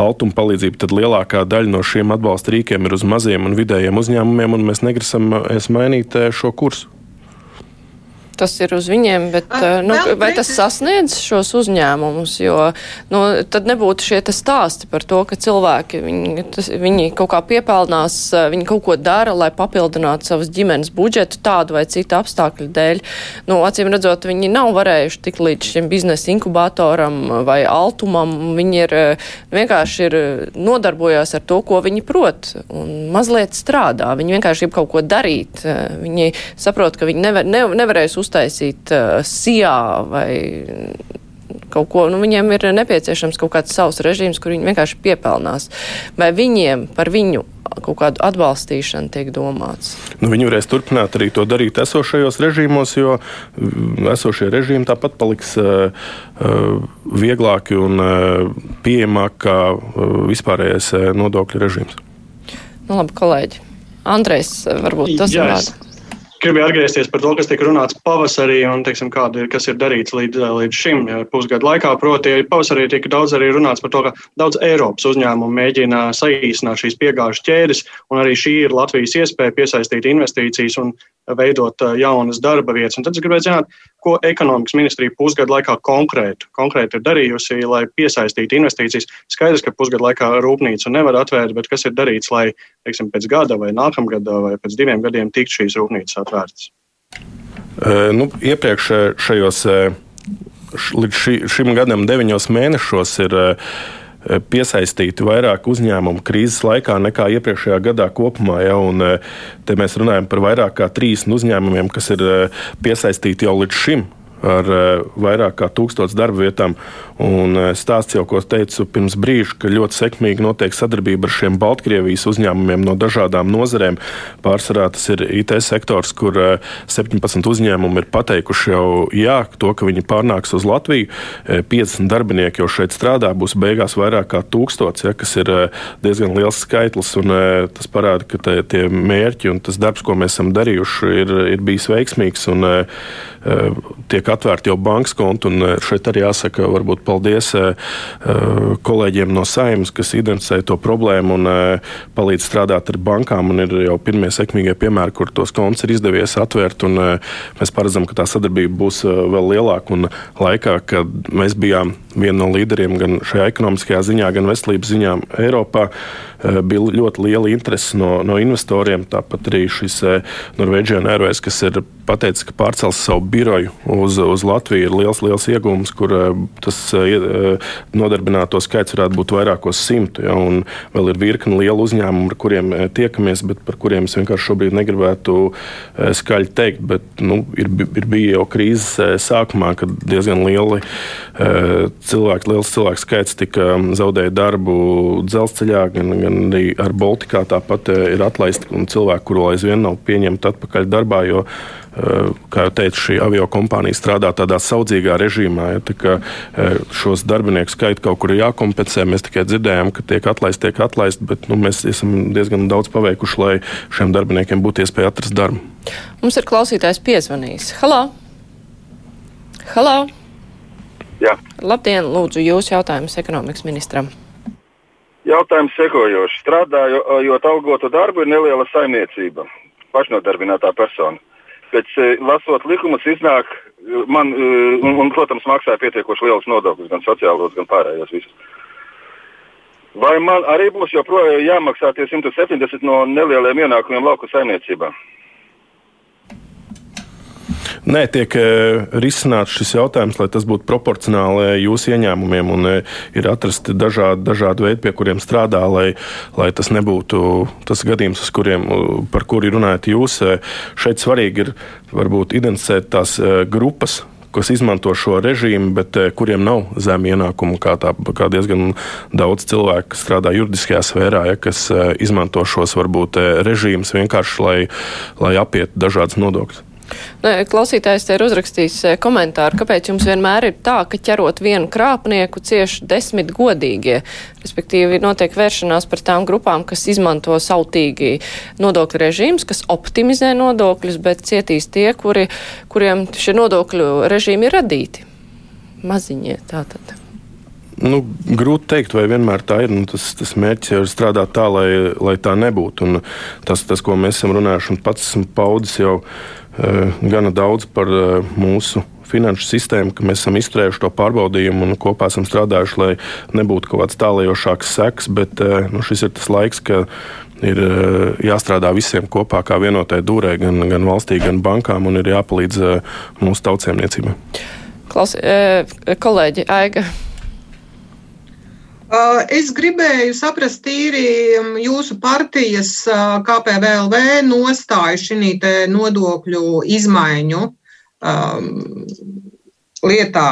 altuma palīdzību, tad lielākā daļa no šiem atbalsta rīkiem ir uz maziem un vidējiem uzņēmumiem, un mēs negrasam mainīt šo kursu tas ir uz viņiem, bet uh, nu, vai tas sasniedz šos uzņēmumus? Jo nu, tad nebūtu šie stāsti par to, ka cilvēki viņi, tas, viņi kaut kā piepelnās, viņi kaut ko dara, lai papildinātu savas ģimenes budžetu tādu vai citu apstākļu dēļ. Nu, acīm redzot, viņi nav varējuši tik līdz šim biznesa inkubatoram vai altumam. Viņi ir vienkārši ir nodarbojās ar to, ko viņi prot un mazliet strādā. Viņi vienkārši grib kaut ko darīt. Viņi saprot, ka viņi nevar, ne, nevarēs uztaisīt uh, sijā vai kaut ko, nu, viņiem ir nepieciešams kaut kāds savs režīms, kur viņi vienkārši piepelnās. Vai viņiem par viņu kaut kādu atbalstīšanu tiek domāts? Nu, viņi varēs turpināt arī to darīt esošajos režīmos, jo mm, esošie režīmi tāpat paliks uh, vieglāki un uh, pieejamāki kā uh, vispārējais nodokļu režīms. Nu, labi, kolēģi. Andrejs, varbūt tas ir gribēju atgriezties par to, kas tika runāts pavasarī un teiksim, kāda ir, kas ir darīts līdz, līdz šim pusgadu laikā. Proti, pavasarī tika daudz arī runāts par to, ka daudz Eiropas uzņēmumu mēģina saīsināt šīs piegāžu ķēdes, un arī šī ir Latvijas iespēja piesaistīt investīcijas un veidot jaunas darba vietas. Un tad es gribēju zināt, ko ekonomikas ministrija pusgadu laikā konkrēti, konkrēti ir darījusi, lai piesaistītu investīcijas. Skaidrs, ka pusgadu laikā rūpnīcu nevar atvērt, bet kas ir darīts, lai teiksim, pēc gada vai nākamgada vai pēc diviem gadiem tiktu šīs rūpnīcas atvērtas? Uh, nu, iepriekš šajos, līdz ši, šim gadam, deviņos mēnešos ir Eh, piesaistīti vairāk uzņēmumu krīzes laikā nekā iepriekšējā gadā kopumā. Ja, un, eh, te mēs runājam par vairāk kā 30 uzņēmumiem, kas ir eh, piesaistīti jau līdz šim ar vairāk kā tūkstotis darba vietām. Un eh, stāsts jau, ko teicu pirms brīža, ka ļoti sekmīgi notiek sadarbība ar šiem Baltkrievijas uzņēmumiem no dažādām nozarēm. Pārsvarā tas ir IT sektors, kur 17 eh, uzņēmumi ir pateikuši jau jā, to, ka viņi pārnāks uz Latviju. 50 eh, darbinieki jau šeit strādā, būs beigās vairāk kā tūkstots, ja, kas ir diezgan liels skaitlis. Tas parāda, ka te, tie mērķi un tas darbs, ko mēs esam darījuši, ir, ir bijis veiksmīgs un tiek atvērti jau bankas konti. Šeit arī jāsaka, varbūt paldies eh, eh, kolēģiem no saimnes, kas identificē to problēmu un eh, palīdz strādāt ar bankām. Ir jau pirmie sekmīgie piemēri, kur tos konts ir izdevies atvērt. Mēs paredzam, ka tā sadarbība būs vēl lielāka. Un laikā, kad mēs bijām viena no līderiem gan šajā ekonomiskajā ziņā, gan veselības ziņā Eiropā, bija ļoti liela interese no, no investoriem. Tāpat arī šis Norvēģijas Airways, kas ir pateicis, ka pārcels savu biroju uz, uz Latviju, ir liels, liels iegūms, kur tas Eh, nodarbināto skaits varētu būt vairākos simtu. Ja, un vēl ir virkni lielu uzņēmumu, ar kuriem eh, tiekamies, bet par kuriem es vienkārši šobrīd negribētu eh, skaļi teikt. Bet, nu, ir, ir bija jau krīzes sākumā, kad diezgan lieli cilvēki, liels cilvēku skaits tika mm, zaudēja darbu dzelzceļā, gan, gan arī ar Baltikā. Tāpat ir atlaisti cilvēki, kuru aizvien nav pieņemti atpakaļ darbā. Jo, kā jau teicu, šī avio kompānija strādā tādā saudzīgā režīmā. Ja, tā kā, šos darbinieku skaitu kaut kur ir jākompensē. Mēs tikai dzirdējām, ka tiek atlaisti, tiek atlaisti, bet nu, mēs esam diezgan daudz paveikuši, lai šiem darbiniekiem būtu iespēja atrast darbu. Mums ir klausītājs piezvanījis. Halo! Halo! Jā. Labdien, lūdzu, jūsu jautājums ekonomikas ministram. Jautājums sekojošs. Strādājot algotu darbu, ir neliela saimniecība, pašnodarbinātā persona pēc eh, lasot likumus iznāk, eh, man, eh, un, un, protams, maksāja pietiekoši liels nodokļus, gan sociālos, gan pārējos visus. Vai man arī būs joprojām jāmaksā tie 170 no nelieliem ienākumiem lauku saimniecībā? Nē, tiek e, risināts šis jautājums, lai tas būtu proporcionāli e, jūsu ieņēmumiem, un e, ir atrasti dažādi, dažādi veidi, pie kuriem strādā, lai, lai tas nebūtu tas gadījums, kuriem, par kuri runājat jūs. Šeit svarīgi ir varbūt identificēt tās grupas, kas izmanto šo režīmu, bet kuriem nav zemi ienākumu, kā, tā, kā diezgan daudz cilvēku, strādā juridiskajā sfērā, ja, kas izmanto šos varbūt režīmus vienkārši, lai, lai apietu dažādas nodokļus. Klausītājs te ir uzrakstījis eh, komentāru, kāpēc jums vienmēr ir tā, ka ķerot vienu krāpnieku cieši desmit godīgie. Respektīvi, notiek vēršanās par tām grupām, kas izmanto sautīgi nodokļu režīmus, kas optimizē nodokļus, bet cietīs tie, kuri, kuriem šie nodokļu režīmi ir radīti. Maziņie tātad. Nu, grūti pateikt, vai vienmēr tā ir. Nu, tas, tas mērķis ir strādāt tā, lai, lai tā nebūtu. Un tas, tas, ko mēs esam runājuši, un pats esmu paudis jau gana daudz par uh, mūsu finanšu sistēmu, ka mēs esam izturējuši to pārbaudījumu un kopā esam strādājuši, lai nebūtu kaut kāds tālējošāks seks. Bet uh, nu, šis ir tas laiks, kad ir jāstrādā visiem kopā, kā vienotai dūrē, gan, gan valstī, gan bankām, un ir jāpalīdz mūsu tautsēmniecībai. Klaus, kolēģi Aiga. Es gribēju saprast tīri jūsu partijas KPVLV nostāju šī nodokļu izmaiņu um, lietā.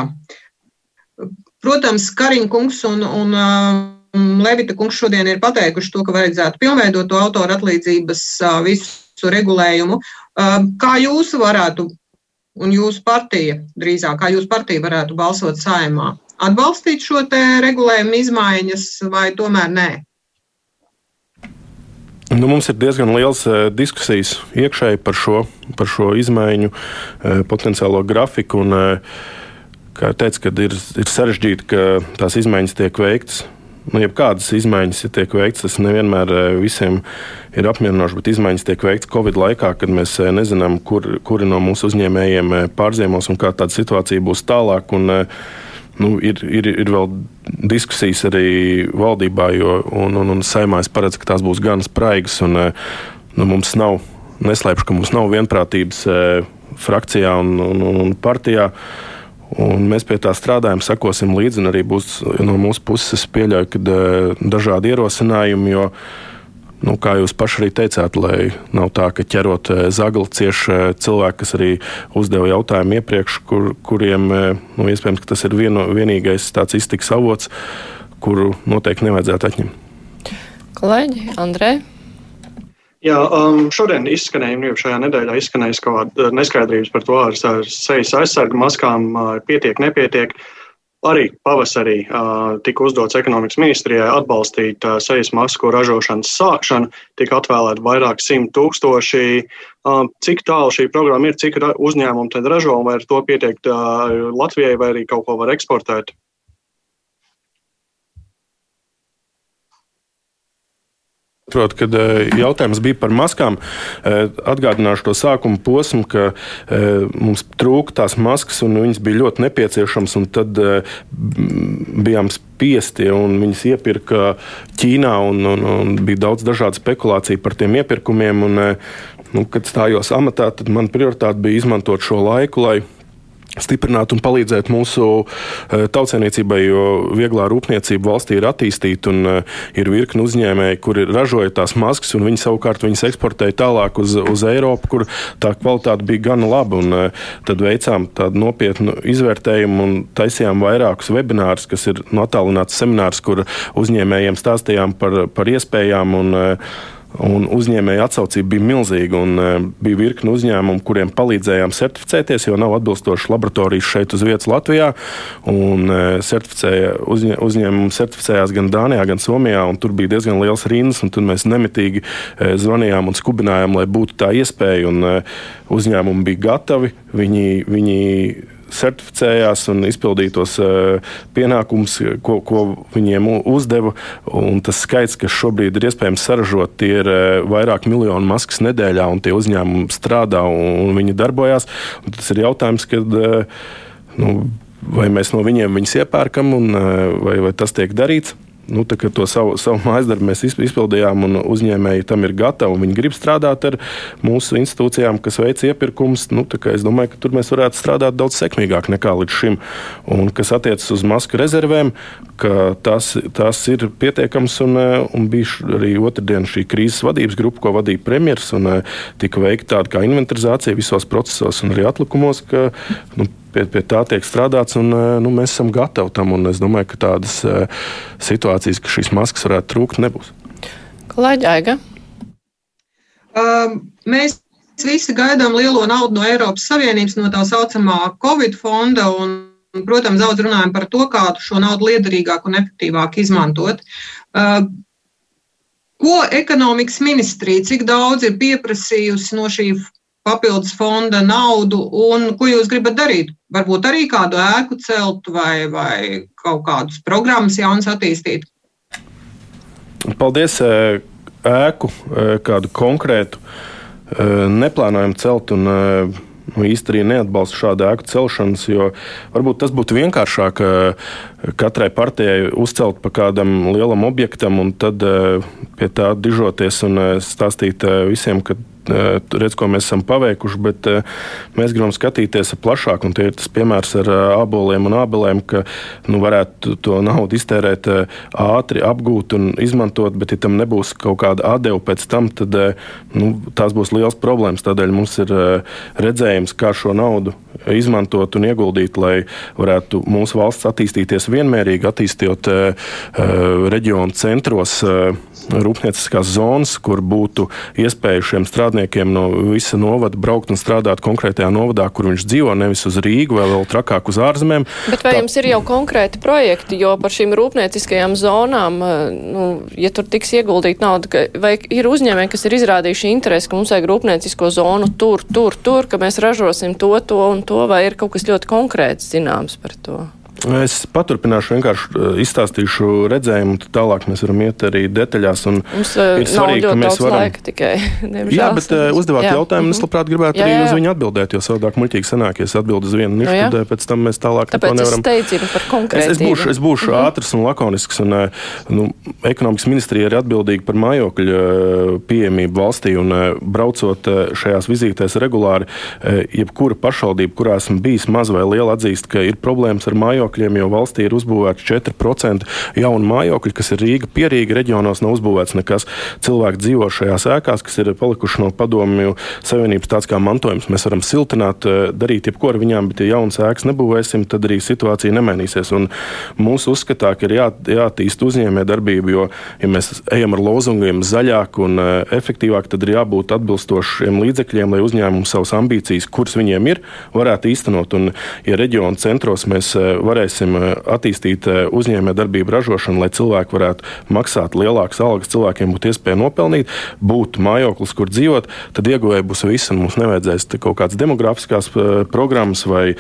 Protams, Kariņkungs un, un um, Levita kungs šodien ir pateikuši to, ka vajadzētu pilnveidot to autoru atlīdzības uh, visu regulējumu. Uh, kā jūs varētu, un jūsu partija drīzāk, kā jūsu partija varētu balsot saimā? Atbalstīt šo regulējumu izmaiņas vai tomēr nē? Nu, mums ir diezgan liels uh, diskusijas iekšēji par šo, par šo izmaiņu uh, potenciālo grafiku. Un, uh, kā jau teicu, ir, ir sarežģīti, ka tās izmaiņas tiek veiktas. Nu, jebkādas izmaiņas ja tiek veiktas, tas nevienmēr visiem ir apmierinoši, bet izmaiņas tiek veiktas Covid laikā, kad mēs nezinām, kur, kuri no mūsu uzņēmējiem pārziemos un kā tāda situācija būs tālāk. Un, uh, nu, ir, ir, ir vēl diskusijas arī valdībā, jo un, un, un saimā es paredzu, ka tās būs gan spraigas. Un, eh, nu, mums nav, neslēpšu, ka mums nav vienprātības eh, frakcijā un, un, un partijā. Un mēs pie tā strādājam, sekosim līdzi. Arī būs no mūsu puses, pieļauju, ka eh, dažādi ierosinājumi. Jo, uh, Nu, kā jūs paši arī teicāt, lai nav tā, ka ķerot eh, zagli cieši eh, cilvēki, kas arī uzdeva jautājumu iepriekš, kur, kuriem eh, nu, iespējams tas ir vieno, vienīgais tāds iztiks avots, kuru noteikti nevajadzētu atņemt. Kolēģi, Andrei. Jā, um, šodien izskanēja, nu, šajā nedēļā izskanēja kaut kāda neskaidrības par to, ar sejas aizsargu maskām pietiek, nepietiek. Uh, Arī pavasarī uh, tika uzdots ekonomikas ministrijai atbalstīt uh, sejas masku ražošanas sākšanu, tika atvēlēti vairāk simt tūkstoši. Uh, cik tālu šī programma ir, cik uzņēmumu tad ražo un vai ar to pietiek uh, Latvijai vai arī kaut ko var eksportēt? Protams, kad e, jautājums bija par maskām, e, atgādināšu to sākuma posmu, ka e, mums trūka tās maskas, un viņas bija ļoti nepieciešamas. Tad bijām spiesti, un viņas iepirka Ķīnā, un, un, un bija daudz dažādu spekulāciju par tiem iepirkumiem. Un, nu, kad stājos amatā, tad man prioritāte bija izmantot šo laiku, lai stiprināt un palīdzēt mūsu e, tautsēmniecībai, jo vieglā rūpniecība valstī ir attīstīta un e, ir virkni uzņēmēji, kuri ražoja tās maskas, un viņi savukārt viņas eksportēja tālāk uz, uz Eiropu, kur tā kvalitāte bija gan laba. Un, e, tad veicām tādu nopietnu izvērtējumu un taisījām vairākus webinārus, kas ir no attālināts seminārs, kur uzņēmējiem stāstījām par, par iespējām. Un, Un uzņēmēja atsaucība bija milzīga. Un, uh, bija virkni uzņēmumu, kuriem palīdzējām certificēties, jo nav atbilstošas laboratorijas šeit uz vietas Latvijā. Un, uh, certificēja, uzņē, uzņēmumi certificējās gan Dānijā, gan Somijā. Tur bija diezgan liels rindas, un mēs nemitīgi uh, zvanījām un skubinājām, lai būtu tā iespēja. Un, uzņēmumi bija gatavi. Viņi, viņi certificējās un izpildīja tos eh, pienākumus, ko, ko viņiem uzdeva. Tas skaits, kas šobrīd ir iespējams saražot, ir eh, vairāk miljonu maskas nedēļā, un tie uzņēmumi strādā un viņi darbojās. Un tas ir jautājums, kad. Eh, nu, Vai mēs no viņiem viņus iepērkam, un, vai, vai tas tiek darīts? Nu, to savu, savu mājas darbu mēs izpildījām, un uzņēmēji tam ir gatavi. Viņi grib strādāt ar mūsu institūcijām, kas veic iepirkumus. Nu, es domāju, ka tur mēs varētu strādāt daudz sekmīgāk nekā līdz šim. Un kas attiecas uz masku rezervēm, tās, tās ir pietiekams. Un, un bija arī otrdien šī krīzes vadības grupa, ko vadīja premjerministrs. Tika veikta tāda inventarizācija visos procesos un arī atlikumos. Ka, nu, pie, pie tā tiek strādāts, un eh, nu, mēs esam gatavi tam. Es domāju, ka tādas eh, situācijas, ka šīs maskas varētu trūkt, nebūs. Kolēģi Aiga? Um, mēs visi gaidām lielo naudu no Eiropas Savienības, no tā saucamā Covid fonda. Un, protams, daudz runājam par to, kā šo naudu liederīgāk un efektīvāk izmantot. Uh, ko ekonomikas ministrija, cik daudz ir pieprasījusi no šī papildus fonda naudu, un ko jūs gribat darīt? Varbūt arī kādu ēku celt vai, vai kaut kādus programmas jaunas attīstīt? Paldies! Ēku kādu konkrētu neplānojam celt. Un, nu, īsti arī neatbalstu šādu ēku celšanas, jo varbūt tas būtu vienkāršāk katrai partijai uzcelt pa kādam lielam objektam un tad pie tā dižoties un stāstīt visiem, ka redz, ko mēs esam paveikuši, bet eh, mēs gribam skatīties plašāk. Un tie ir tas piemērs ar aboliem un abelēm, ka nu, varētu to naudu iztērēt eh, ātri, apgūt un izmantot, bet, ja tam nebūs kaut kāda atdeva pēc tam, tad nu, tās būs liels problēmas. Tādēļ mums ir redzējums, kā šo naudu izmantot un ieguldīt, lai varētu mūsu valsts attīstīties vienmērīgi, attīstot reģionu centros rūpnieciskās zonas, kur būtu iespēja šiem strādniekiem no visa novada braukt un strādāt konkrētajā novadā, kur viņš dzīvo, nevis uz Rīgu vai vēl trakāk uz ārzemēm. Bet vai Tā... jums ir jau konkrēti projekti, jo par šīm rūpnieciskajām zonām, eh, nu, ja tur tiks ieguldīt nauda, vai ir uzņēmēji, kas ir izrādījuši interesi, ka mums vajag rūpniecisko zonu tur, tur, tur, ka mēs ražosim to, to un to, vai ir kaut kas ļoti konkrēts zināms par to? Es paturpināšu, vienkārši eh, izstāstīšu redzējumu, tad tālāk mēs varam iet arī detaļās. Mums uh, ir svarīgi, ka mēs varam. Laika, tikai, jā, bet uh, uzdevāt jā. jautājumu, un es mhm. labprāt gribētu jā, jā. arī uz viņu atbildēt, jo savādāk muļķīgi sanāk, ja es atbildu uz vienu nišu, no, tad pēc tam mēs tālāk Tāpēc nevaram. Konkrētību. Es, es būšu, es būšu mm -hmm. ātrs un lakonisks, un nu, ekonomikas ministrija ir atbildīga par mājokļu pieejamību valstī, un braucot šajās vizītēs regulāri, jebkura pašvaldība, kurā esmu bijis maz vai liela, atzīst, ka ir problēmas ar mājokļu mājokļiem, jo valstī ir uzbūvēts 4% jaunu mājokļu, kas ir Rīga, Pierīga reģionos nav uzbūvēts nekas. Cilvēki dzīvo šajās ēkās, kas ir palikuši no padomju savienības tāds kā mantojums. Mēs varam siltināt, eh, darīt jebko ar viņām, bet ja jaunas ēkas nebūvēsim, tad arī situācija nemainīsies. Un mūsu uzskatā, ka ir jā, jātīst uzņēmē darbību, jo, ja mēs ejam ar lozungiem zaļāk un eh, efektīvāk, tad ir jābūt atbilstošiem līdzekļiem, lai uzņēmumi savas ambīcijas, kuras viņiem ir, varētu īstenot. Un, ja reģionu centros mēs eh, varētu varēsim eh, attīstīt eh, uzņēmējdarbību, ražošanu, lai cilvēki varētu maksāt lielākas algas, cilvēkiem būtu iespēja nopelnīt, būtu mājoklis, kur dzīvot, tad ieguvēji būs visi. Mums nevajadzēs kaut kādas demogrāfiskās eh, programmas vai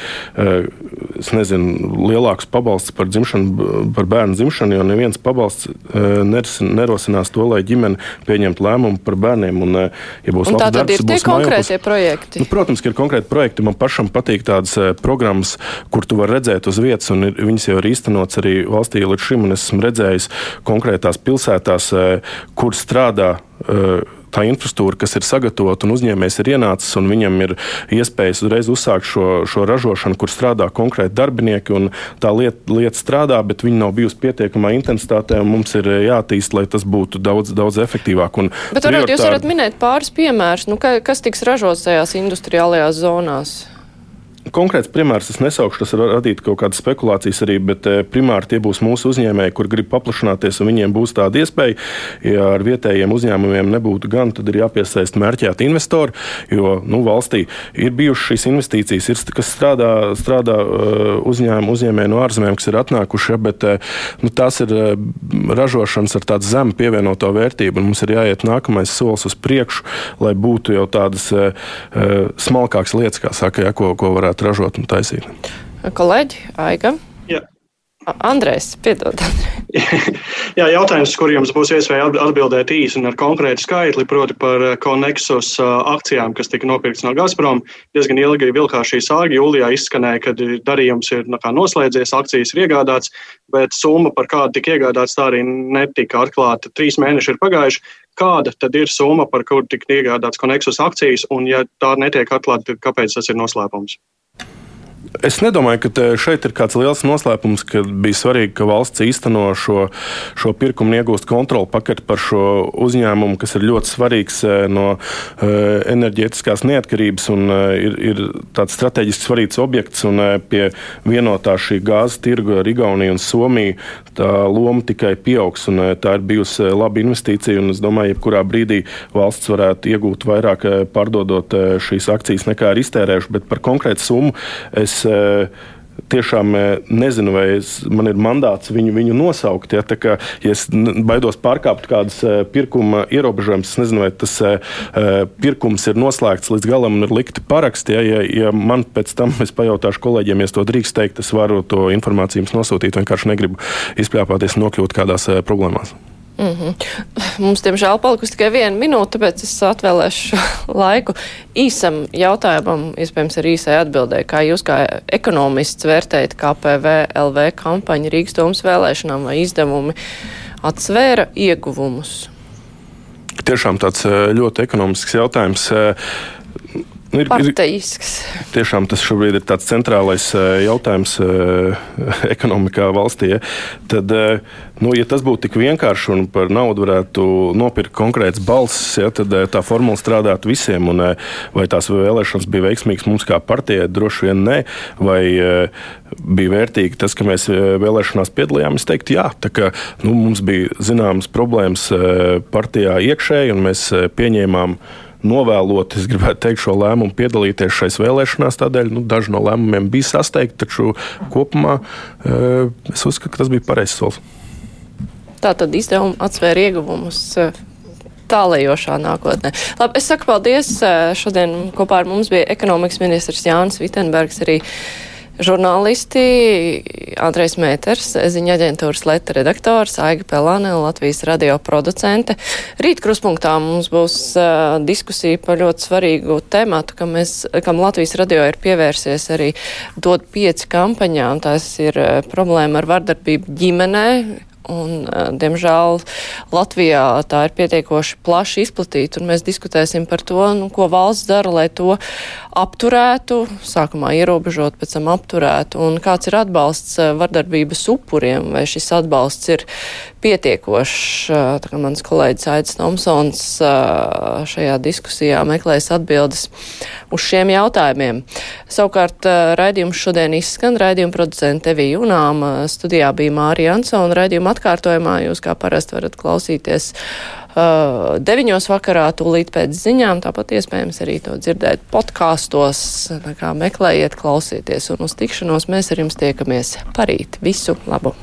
nezinu, lielāks pabalsts par, dzimšanu, par bērnu dzimšanu, jo neviens pabalsts nerosinās to, lai ģimene pieņemtu lēmumu par bērniem. Un, ja būs un labs darbs, ir tie konkrētie mājoklis, projekti. Nu, protams, ka ir konkrēti projekti. Man pašam patīk tādas programmas, kur tu vari redzēt uz vietas un ir, viņas jau ir īstenots arī valstī līdz šim. Es esmu redzējis konkrētās pilsētās, eh, kur strādā eh, tā infrastruktūra, kas ir sagatavota un uzņēmējs ir ienācis, un viņam ir iespējas uzreiz uzsākt šo, šo ražošanu, kur strādā konkrēti darbinieki. Tā lieta, lieta strādā, bet viņa nav bijusi pietiekamā intensitātē, un mums ir jātīst, lai tas būtu daudz, daudz efektīvāk. Bet varbūt jūs varat minēt pāris piemērus, nu, kas tiks ražots tajās industriālajās zonās? Konkrēts piemērs es nesaukšu, tas var radīt kaut kādas spekulācijas arī, bet eh, primāri tie būs mūsu uzņēmēji, kur grib paplašināties, un viņiem būs tāda iespēja. Ja ar vietējiem uzņēmumiem nebūtu gan, tad ir jāpiesaist mērķēti investori, jo nu, valstī ir bijušas šīs investīcijas, ir, kas strādā, strādā eh, uzņēmumu uzņēmēji no ārzemēm, kas ir atnākuši, bet eh, nu, tās ir ražošanas ar tādu zemu pievienoto vērtību, un mums ir jāiet nākamais solis uz priekšu, lai būtu jau tādas smalkākas lietas, kā saka, ja, ko, ko varētu varētu ražot un taisīt. Kolēģi, Aiga. Jā. Andrēs, piedod. Jā, jautājums, kur jums būs iespēja atbildēt īsi un ar konkrētu skaitli, proti par Konexus uh, uh, akcijām, kas tika nopirktas no Gazprom. Diezgan ilgi vilkā šī sāga. Jūlijā izskanēja, ka darījums ir no noslēdzies, akcijas ir iegādāts, bet summa, par kādu tika iegādāts, tā arī netika atklāta. Trīs mēneši ir pagājuši. Kāda tad ir summa, par kuru tika iegādāts Konexus akcijas, un ja tā netiek atklāta, tad kāpēc tas ir noslēpums? Es nedomāju, ka šeit ir kāds liels noslēpums, ka bija svarīgi, ka valsts īsteno šo, šo pirkumu un iegūst kontroli paketi par šo uzņēmumu, kas ir ļoti svarīgs eh, no eh, enerģētiskās neatkarības un eh, ir, ir tāds strateģiski svarīgs objekts. Un pie vienotā šī gāzes tirgu ar Igauniju un Somiju tā loma tikai pieaugs. Tā ir bijusi laba investīcija. Es domāju, ka jebkurā brīdī valsts varētu iegūt vairāk pārdodot šīs akcijas nekā ir iztērējuši. Bet par konkrētu summu es tiešām nezinu, vai es, man ir mandāts viņu, viņu nosaukt. Ja, kā, ja es baidos pārkāpt kādas pirkuma ierobežojumus, es nezinu, vai tas pirkums ir noslēgts līdz galam un ir likti paraksti. Ja, ja, ja man pēc tam es pajautāšu kolēģiem, ja es to drīkst teikt, es varu to informāciju jums nosūtīt. Vienkārši negribu izpļāpāties un nokļūt kādās problēmās. Mm -hmm. Mums, diemžēl, palikusi tikai viena minūte, tāpēc es atvēlēšu laiku īsam jautājumam, iespējams, arī īsai atbildēji. Kā jūs, kā ekonomists, vērtējat KPV LV kampaņu Rīgas domas vēlēšanām vai izdevumi atsvēra ieguvumus? Tiešām tāds eh, ļoti ekonomisks jautājums. Eh, Nu, ir, Partijisks. Ir, tiešām tas šobrīd ir tāds centrālais uh, jautājums uh, ekonomikā valstī. Ja? Tad, uh, nu, ja tas būtu tik vienkārši un par naudu varētu nopirkt konkrēts balss, ja, tad tā formula strādātu visiem. Un, vai tās vēlēšanas bija veiksmīgas mums kā partijai, droši vien nē. Vai bija vērtīgi tas, ka mēs vēlēšanās piedalījāmies? Es teiktu, jā. Tā kā, nu, mums bija zināmas problēmas partijā iekšēji, un mēs pieņēmām novēlot, es gribētu teikt, šo lēmumu piedalīties šais vēlēšanās. Tādēļ nu, daži no lēmumiem bija sasteigti, taču kopumā e, es uzskatu, ka tas bija pareizs solis. Tā tad izdevumi atsvēra ieguvumus e, tālējošā nākotnē. Labi, es saku paldies. E, šodien kopā ar mums bija ekonomikas ministrs Jānis Vitenbergs arī žurnālisti Andrejs Mēters, ziņa aģentūras leta redaktors, Aiga Pelāne, Latvijas radio producente. Rīt kruspunktā mums būs uh, diskusija par ļoti svarīgu tematu, kam, mēs, kam Latvijas radio ir pievērsies arī dod pieci kampaņā, un tās ir uh, problēma ar vardarbību ģimenē, Un, diemžēl Latvijā tā ir pietiekoši plaši izplatīta, un mēs diskutēsim par to, nu, ko valsts dara, lai to apturētu, sākumā ierobežot, pēc tam apturētu, un kāds ir atbalsts vardarbības upuriem, vai šis atbalsts ir pietiekošs. Tā kā mans kolēģis Aits Tomsons šajā diskusijā meklēs atbildes uz šiem jautājumiem. Savukārt raidījums šodien izskan, raidījuma producente Evija Junām, studijā bija Mārija Ansona, raidījuma atkārtojumā jūs kā parasti varat klausīties uh, deviņos vakarā, tūlīt pēc ziņām, tāpat iespējams arī to dzirdēt podkāstos, kā meklējiet, klausieties un uz tikšanos mēs ar jums tiekamies parīt. Visu labu!